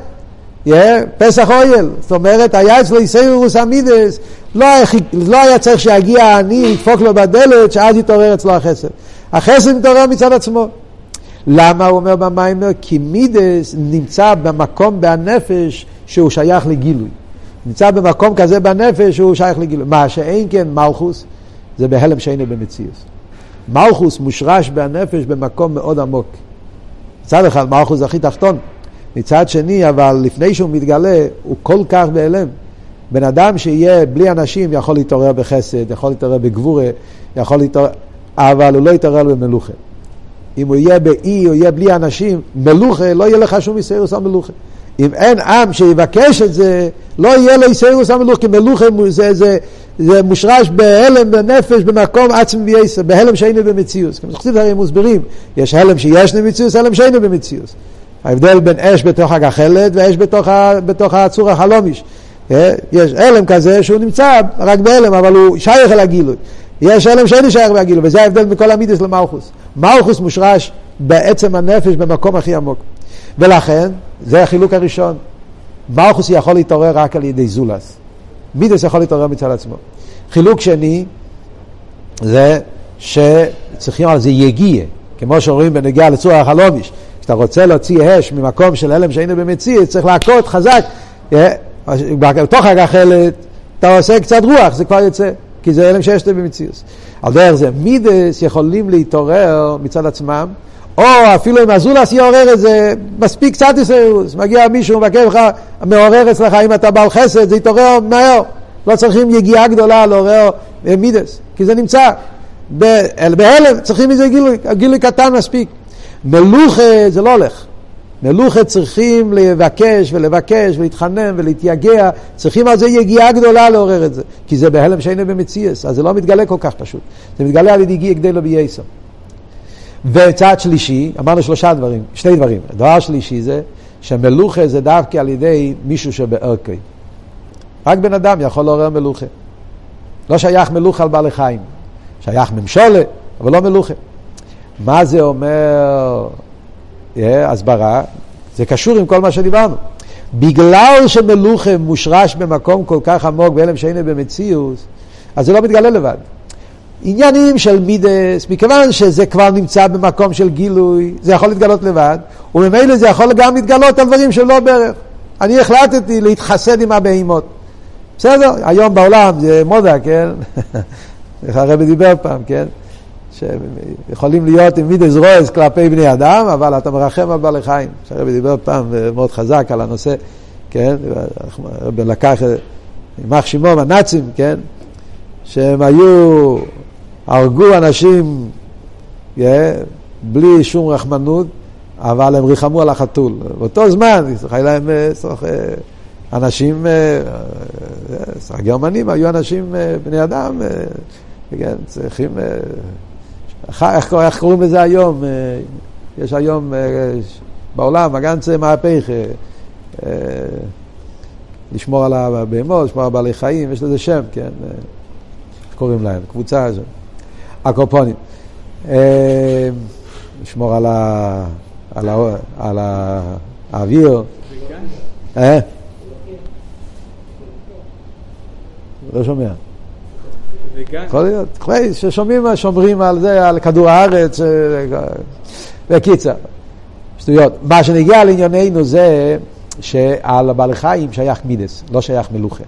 Yeah, פסח אויל, זאת אומרת, היה אצלו איסאירוס המידס, לא, לא היה צריך שיגיע העני, ידפוק לו בדלת, שאז יתעורר אצלו החסד. החסד מתעורר מצד עצמו. למה הוא אומר במיימר? כי מידס נמצא במקום בנפש שהוא שייך לגילוי. נמצא במקום כזה בנפש שהוא שייך לגילוי. מה שאין כן מלכוס, זה בהלם שאינו במציאות. מלכוס מושרש בנפש במקום מאוד עמוק. מצד אחד מלכוס הכי תחתון. מצד שני, אבל לפני שהוא מתגלה, הוא כל כך בהלם. בן אדם שיהיה בלי אנשים יכול להתעורר בחסד, יכול להתעורר בגבורה, יכול להתעורר, אבל הוא לא יתעורר במלוכה. אם הוא יהיה באי, הוא יהיה בלי אנשים, מלוכה, לא יהיה לך שום איסאירוס המלוכה. אם אין עם שיבקש את זה, לא יהיה לו איסאירוס המלוכה, כי מלוכה זה, זה, זה מושרש בהלם בנפש, במקום עצמי וייסר, בהלם שאינו במציאות. כמו שחסיד הרי מוסברים, יש הלם שיש במציאות, הלם שאינו במציאות. ההבדל בין אש בתוך הגחלת ואש בתוך, בתוך הצור החלומיש. אה, יש הלם כזה שהוא נמצא רק בהלם, אבל הוא שייך אל הגילוי. יש הלם שאין שייך בהגילוי, וזה ההבדל מכל המידס למלכוס. מלכוס מושרש בעצם הנפש במקום הכי עמוק. ולכן, זה החילוק הראשון. מלכוס יכול להתעורר רק על ידי זולס. מידס יכול להתעורר מצד עצמו. חילוק שני, זה שצריכים על זה יגיע, כמו שאומרים בנגיעה לצור החלומיש. כשאתה רוצה להוציא אש ממקום של הלם שהיינו במציאות, צריך להכות חזק. אה, בתוך הגחלת אתה עושה קצת רוח, זה כבר יוצא, כי זה הלם שיש במציאות. על דרך זה, מידס יכולים להתעורר מצד עצמם, או אפילו אם הזולס יעורר את זה, מספיק קצת ישראלוס. מגיע מישהו, מבקר לך, מעורר אצלך, אם אתה בעל חסד, זה יתעורר מהר. לא צריכים יגיעה גדולה לעורר מידס, כי זה נמצא. בהלם צריכים איזה גילוי, גילוי קטן מספיק. מלוכה זה לא הולך. מלוכה צריכים לבקש ולבקש ולהתחנן ולהתייגע, צריכים על זה יגיעה גדולה לעורר את זה, כי זה בהלם שאינו במציאס, אז זה לא מתגלה כל כך פשוט, זה מתגלה על ידי גיע גדי לא בייסר. וצעד שלישי, אמרנו שלושה דברים, שני דברים, הדבר שלישי זה שמלוכה זה דווקא על ידי מישהו שבערכי. רק בן אדם יכול לעורר מלוכה. לא שייך מלוכה על בעלי חיים, שייך ממשולה, אבל לא מלוכה. מה זה אומר yeah, הסברה? זה קשור עם כל מה שדיברנו. בגלל שמלוכה מושרש במקום כל כך עמוק בהלם שאינו במציאות, אז זה לא מתגלה לבד. עניינים של מידס, מכיוון שזה כבר נמצא במקום של גילוי, זה יכול להתגלות לבד, וממילא זה יכול גם להתגלות על דברים שלא בערך. אני החלטתי להתחסד עם הבהימות. בסדר, היום בעולם זה מודה, כן? הרבי דיבר פעם, כן? שיכולים להיות עם מידס רועז כלפי בני אדם, אבל אתה מרחם על בעלי חיים. שהרבי דיבר פעם מאוד חזק על הנושא, כן? הרבי לקח, יימח שמו הנאצים, כן? שהם היו, הרגו אנשים yeah, בלי שום רחמנות, אבל הם ריחמו על החתול. באותו זמן, היה להם אנשים, הגרמנים היו אנשים, בני אדם, כן, צריכים... איך, איך קוראים לזה היום? יש היום בעולם, הגנצה מהפך, לשמור על הבהמות, לשמור על בעלי חיים, יש לזה שם, כן? איך קוראים להם? קבוצה הזו. הקופונים. לשמור על, ה, על, ה, על האוויר. אה? לא שומע. יכול להיות, ששומעים, שומרים על זה, על כדור הארץ, בקיצר, שטויות. מה שנגיע לענייננו זה שעל הבעל חיים שייך מידס, לא שייך מלוכה.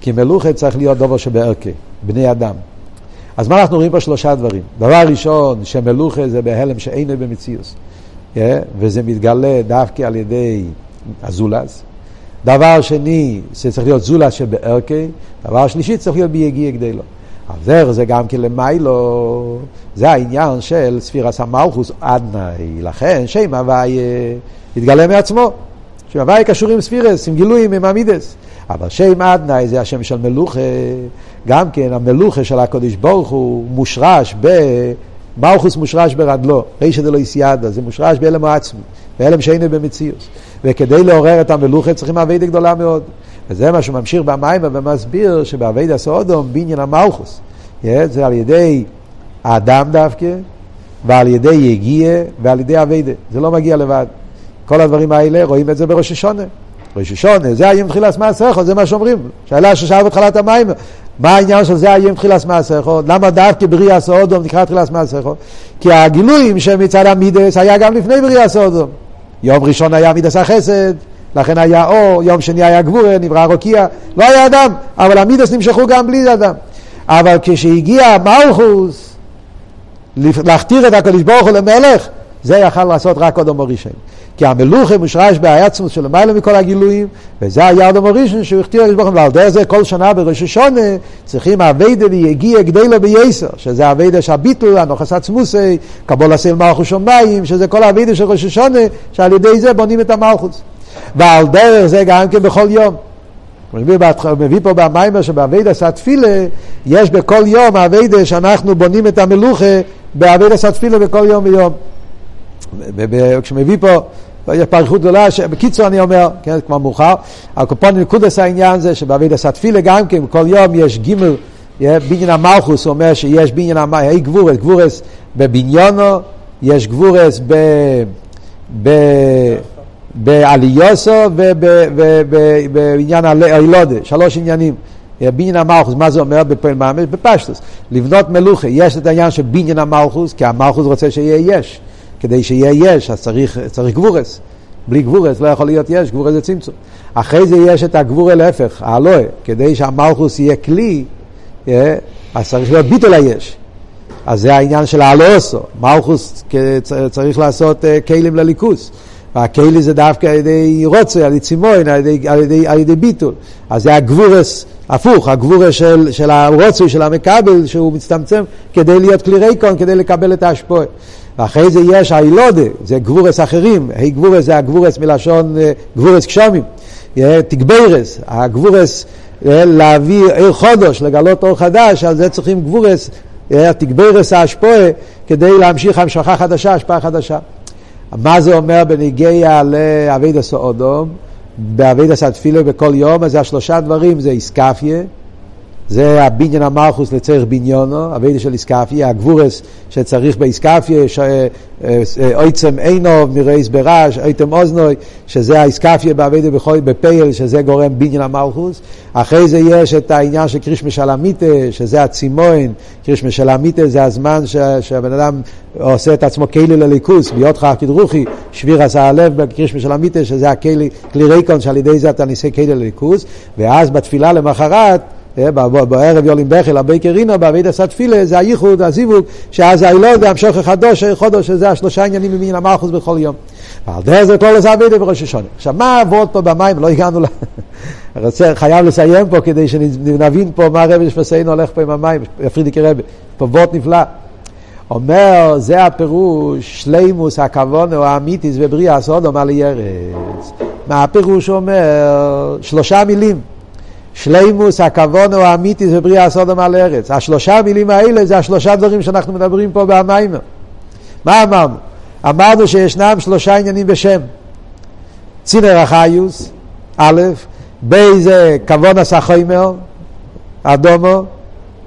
כי מלוכה צריך להיות דובר שבערכי, בני אדם. אז מה אנחנו רואים פה שלושה דברים. דבר ראשון, שמלוכה זה בהלם שאינו במציאוס. Yeah, וזה מתגלה דווקא על ידי הזולז. דבר שני, זה צריך להיות זולה שבערכי, דבר שלישי צריך להיות ביגיע גדי אבל זה גם כן למיילו, זה העניין של ספירס המלכוס עדנאי, לכן שם הוואי יתגלה מעצמו. שם הוואי קשור עם ספירס, עם גילויים, עם עמידס. אבל שם עדנאי זה השם של מלוכה, גם כן המלוכה של הקודש ברוך הוא מושרש ב... מלכוס מושרש ברדלו, רישא דלא איסיידא, זה מושרש בהלם עצמי, בהלם שאינו במציאות. וכדי לעורר את המלוכה צריכים אביידה גדולה מאוד. וזה מה שהוא ממשיך במים ומסביר שבאביידה סאודום בניין המלכוס. זה על ידי האדם דווקא, ועל ידי יגיע, ועל ידי אביידה. זה לא מגיע לבד. כל הדברים האלה רואים את זה בראש השונה. ראש השונה, זה היום תחילת מעשיך, זה מה שאומרים. שאלה ששאל בתחילת המים, מה העניין של זה היום תחילת מעשיך? למה דווקא בריאה סאודום נקרא תחילת מעשיך? כי הגילויים שמצד המידס היה גם לפני בריאה סאודום. יום ראשון היה מידס החסד, לכן היה אור, יום שני היה גבורה, נברא רוקיע, לא היה אדם, אבל המידס נמשכו גם בלי אדם. אבל כשהגיע מלכוס, להכתיר את הקדוש ברוך הוא למלך, זה יכל לעשות רק אדום הראשון. כי המלוכה מושרש בעצמוס של למעלה מכל הגילויים, וזה היה אדם הראשון שהוא הכתיר הקדוש ברוך הוא, ועל דרך זה כל שנה בראש השנה צריכים עבודה ויגיעה גדולה ביותר, שזה עבודה שהביטול, הנחת עצמותו, קבלת עול מלכות שמיים, שזה כל עבודה של ראש השנה, שעל ידי זה בונים את המלכות. ועל דרך זה גם כן בכל יום. הוא מביא פה במאמר שבעבודת התפילה, יש בכל יום עבודה שאנחנו בונים את המלוכה בעבודת התפילה בכל יום ויום. כשמביא פה, יש פריחות גדולה, בקיצור אני אומר, כן, כבר מאוחר, הקופון נקודס העניין זה שבאביידה סתפילה גם כן, כל יום יש גימל, בניין המלכוס אומר שיש בניין המלכוס, גבורס, גבורס בבניונו, יש גבורס ב... ב בעליוסו ובעניין הילודה, שלוש עניינים. בניין המלכוס, מה זה אומר בפועל ממש? בפשטוס. לבנות מלוכה, יש את העניין של בניין המלכוס, כי המלכוס רוצה שיהיה יש. כדי שיהיה יש, אז צריך, צריך גבורס. בלי גבורס לא יכול להיות יש, גבורס זה צמצום. אחרי זה יש את הגבורה להפך, האלוה, כדי שהמלכוס יהיה כלי, אה, אז צריך להיות ביטול היש. אז זה העניין של האלוסו, מלכוס צריך לעשות אה, כלים לליכוס. והכלי זה דווקא על ידי רוצה, על ידי צימון, על ידי, על ידי, על ידי ביטול. אז זה הגבורס, הפוך, הגבורס של, של הרוצוי, של המקבל, שהוא מצטמצם כדי להיות כלי ריקון, כדי לקבל את ההשפועה. ואחרי זה יש האילודה, זה גבורס אחרים, ה' גבורס זה הגבורס מלשון אה, גבורס גשומים, תגברס, הגבורס אה, להביא עיר חודש, לגלות אור חדש, על זה צריכים גבורס, תגברס ההשפועה, כדי להמשיך המשכה חדשה, השפעה חדשה. מה זה אומר בניגיע לאבידס אודום, באבידס התפילה בכל יום, אז זה השלושה דברים, זה איסקפיה, זה הבניין המלכוס לצריך בניונו, אבידה של איסקפיה, הגבורס שצריך באיסקפיה, אויצם עינו מרייס ברש, אויתם אוזנוי, שזה האיסקפיה באבידה בפייל, שזה גורם בניין המלכוס. אחרי זה יש את העניין של קרישמי שלמיתה, שזה הצימון, קרישמי שלמיתה זה הזמן ש, שהבן אדם עושה את עצמו כלי לליכוס, ביותך כדרוכי, שביר עשה הלב בקרישמי שלמיתה, שזה הכלי, כלי ריקון שעל ידי זה אתה ניסה כלי לליכוס, ואז בתפילה למחרת, אה, בערב יולים בכל, הבייקר רינו, בעביד עשה תפילה, זה הייחוד, הזיווג, שאז האילוד, המשוך החדוש, חודש, שזה השלושה עניינים ממין המלכוס בכל יום. ועל דרך זה כל זה אבידה בראש השונה. עכשיו, מה העבוד פה במים? לא הגענו ל... רוצה, חייב לסיים פה כדי שנבין פה מה הרבי שפסינו הולך פה עם המים, פרידיקי רבי. פה וורט נפלא. אומר, זה הפירוש, שלימוס הכוון או האמיתיס בבריאה סודום על ירץ. מה הפירוש אומר? שלושה מילים. שלימוס, הכוון או האמיתי זה בריאה על ארץ. השלושה מילים האלה זה השלושה דברים שאנחנו מדברים פה במיימר. מה אמרנו? אמרנו שישנם שלושה עניינים בשם. צינר החיוס, א', באיזה כוון עשה חיימר, אדומו,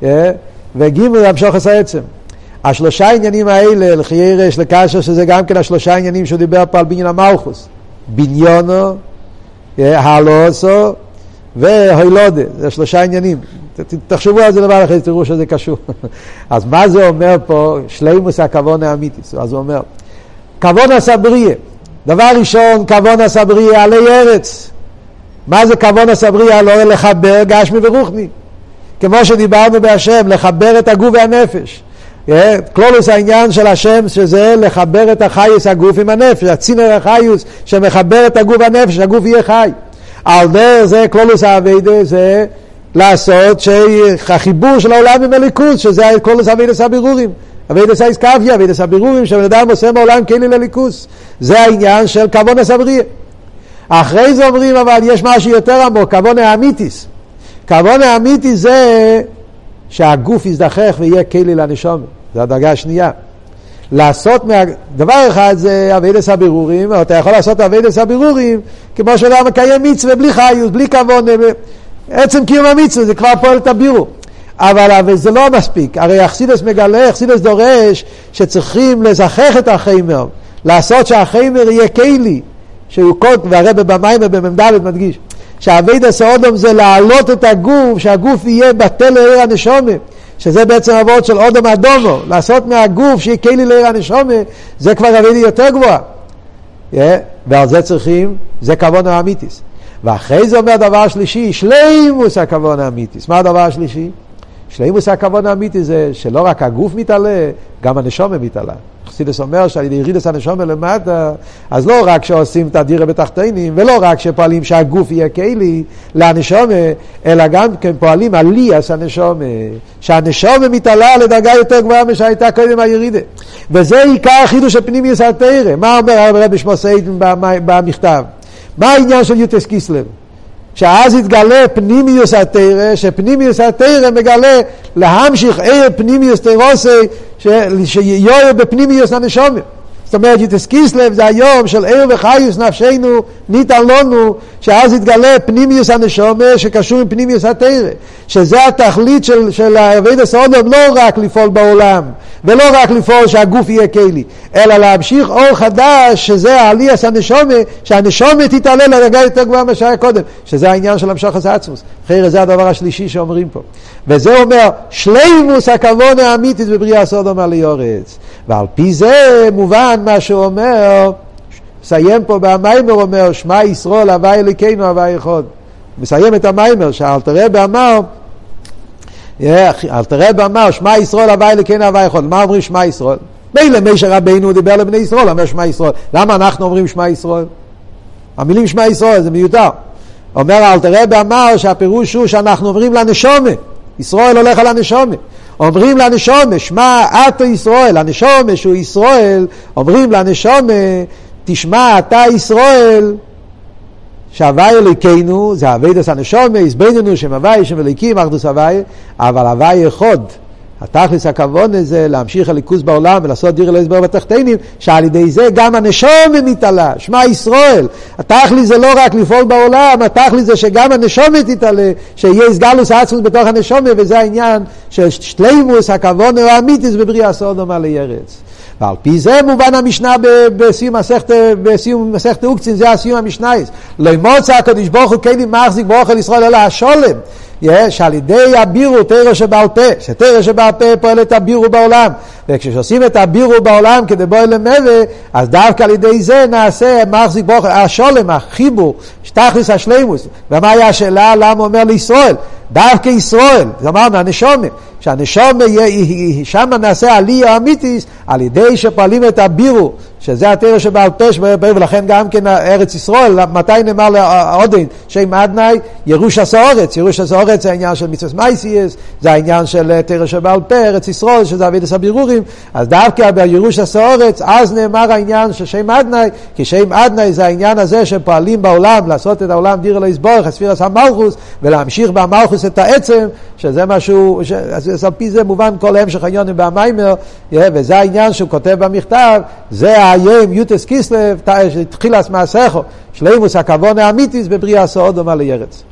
אה, וג' המשוך העצם. השלושה עניינים האלה, לכי ירש, לקשר, שזה גם כן השלושה עניינים שהוא דיבר פה על בניין המלכוס. בניונו, אה, הלוסו והוילודה, זה שלושה עניינים. תחשבו על זה לבד אחרי תראו שזה קשור. אז מה זה אומר פה שלימוס הכוון האמיתיס? אז הוא אומר, כוון הסבריה, דבר ראשון, כוון הסבריה עלי ארץ. מה זה כוון הסבריה? לא לחבר גשמי ורוחני. כמו שדיברנו בהשם, לחבר את הגוף והנפש. אה, כלולוס העניין של השם שזה לחבר את החייס הגוף עם הנפש, הצינר החיוס שמחבר את הגוף והנפש, הגוף יהיה חי. על דרך זה כללות העבודה זה לעשות שהחיבור של העולם עם אלוקות, שזה כללות עבודת הבירורים. עבודת האתכפיא, עבודת הבירורים, שבן אדם עושה מעולם כלי לאלוקות. זה העניין של כוונת הבריאה. אחרי זה אומרים אבל יש משהו יותר עמוק, כוונה האמיתית. כוונה האמיתית זה שהגוף יזדכך ויהיה כלי לנשמה. זו הדרגה השנייה. לעשות, מה... דבר אחד זה עבודת הבירורים, או אתה יכול לעשות עבודת הבירורים כמו שאדם מקיים מצווה בלי חיות, בלי כבוד, עצם קיום המצווה זה כבר פועל את הבירור. אבל, אבל זה לא מספיק, הרי אכסידס מגלה, אכסידס דורש שצריכים לזכח את החיימר, לעשות שהחיימר יהיה כלי, שהוא כל, והרבה במים ובמ"ד מדגיש, שהאבידס האודום זה להעלות את הגוף, שהגוף יהיה בטל לעיר הנשומת. שזה בעצם אבות של אודם אדומו, לעשות מהגוף שיהיה כלי לעיר הנשומה, זה כבר אבידי יותר גבוה. Yeah, ועל זה צריכים, זה כוון האמיתיס. ואחרי זה אומר דבר שלישי, שלימוס הכוון האמיתיס. מה הדבר השלישי? שלימוס הכוון האמיתי זה שלא רק הגוף מתעלה, גם הנשומה מתעלה. חסידס אומר שעל ידי ירידס הנשומה למטה, אז לא רק שעושים את הדירה בתחתינים, ולא רק שפועלים שהגוף יהיה כלי לנשומה, אלא גם כן פועלים על ליאס הנשומה, שהנשומה מתעלה לדרגה יותר גבוהה משהייתה קודם הירידה. וזה עיקר החידוש הפנימי התרא. מה אומר הרב שמו סיידן במכתב? מה העניין של יוטס קיסלב? שאז יתגלה פנימיוס התרא, שפנימיוס התרא מגלה להמשיך עיר פנימיוס תרוסי, שיוער בפנימיוס הנשומת. זאת אומרת, יתס קיסלב זה היום של עיר וחיוס נפשנו ניתן לנו, שאז יתגלה פנימיוס הנשומה שקשור עם פנימיוס התרא. שזה התכלית של, של עבד הסעודום, לא רק לפעול בעולם, ולא רק לפעול שהגוף יהיה כלי, אלא להמשיך אור חדש, שזה העליאס הנשומה, שהנשומה תתעלה לרגע יותר גבוהה ממה שהיה קודם, שזה העניין של המשוך עצמוס. אחרי זה הדבר השלישי שאומרים פה. וזה אומר, שלימוס הכבוד האמיתית בבריאה סודום על יורץ. ועל פי זה מובן מה שהוא אומר, מסיים פה במיימר אומר, שמע ישרול הווי אלוקינו הווי אחד. מסיים את המיימר, שאלתר רבי אמר, אלתר רבי אמר, שמע ישרול הווי אלוקינו הווי אחד. מה אומרים שמע ישרול? מילא מישר רבינו דיבר לבני ישראל, אומר שמע ישראל. למה אנחנו אומרים שמע ישראל? המילים שמע ישראל זה מיותר. אומר אלתר רבי אמר שהפירוש הוא שאנחנו אומרים לנשומה. ישראל הולך על הנשומה. אומרים לנשומה, שמע אתו ישראל, הנשומה שהוא ישראל, אומרים לנשומה, תשמע אתה ישראל, שהווי אלוקינו, זה אבידס הנשומה, הסביננו שם הווי, שם אחדוס הווי, אבל הווי אחד. התכלס הכוון זה להמשיך הליכוז בעולם ולעשות דיר להסבר בתחתינים, שעל ידי זה גם הנשום מתעלה, שמע ישראל. התכלס זה לא רק לפעול בעולם, התכלס זה שגם הנשום תתעלה, שיהיה הסגלוס עצמוס בתוך הנשום, וזה העניין של שלימוס הכוון או האמיתיס בבריאה סודום על ארץ. ועל פי זה מובן המשנה בסיום מסכת, אוקצין, זה הסיום המשנייס. לא מוצא הקדוש ברוך הוא כן מחזיק ברוך על ישראל אלא השולם. שעל ידי הבירו תרא שבעל פה, שתרא שבעל פה פועל את הבירו בעולם. וכשעושים את הבירו בעולם כדי בוא למבה, אז דווקא על ידי זה נעשה מחזיק ברוך, השולם, החיבור, שתכלס השלימוס. ומה היה השאלה? למה אומר לישראל? דווקא ישראל, אמרנו, הנשומה, שהנשומה, שם נעשה עלייה אמיתיס, על ידי שפועלים את הבירו, שזה התרא שבעל פה, ולכן גם כן ארץ ישראל, מתי נאמר לעודן, שם עדנאי, ירוש הסאורץ, ירוש הסאורץ זה העניין של מצווה מייסיאס, זה העניין של תרא שבעל פה, ארץ ישראל, שזה אבידס הבירורים, אז דווקא בירוש הסאורץ, אז נאמר העניין של שם עדנאי, כי שם עדנאי זה העניין הזה שפועלים בעולם, לעשות את העולם דיר אלוהיס בורך, הספירס המלכוס, ולהמשיך במלכוס את העצם, שזה משהו, ש... אז על פי זה מובן כל המשך העניונים במיימר, וזה העניין שהוא כותב במכתב, זה היום יוטס קיסלב, תחילס מעשיכו, שלימוס הכוון האמיתיס בבריאה סעודום על הירץ.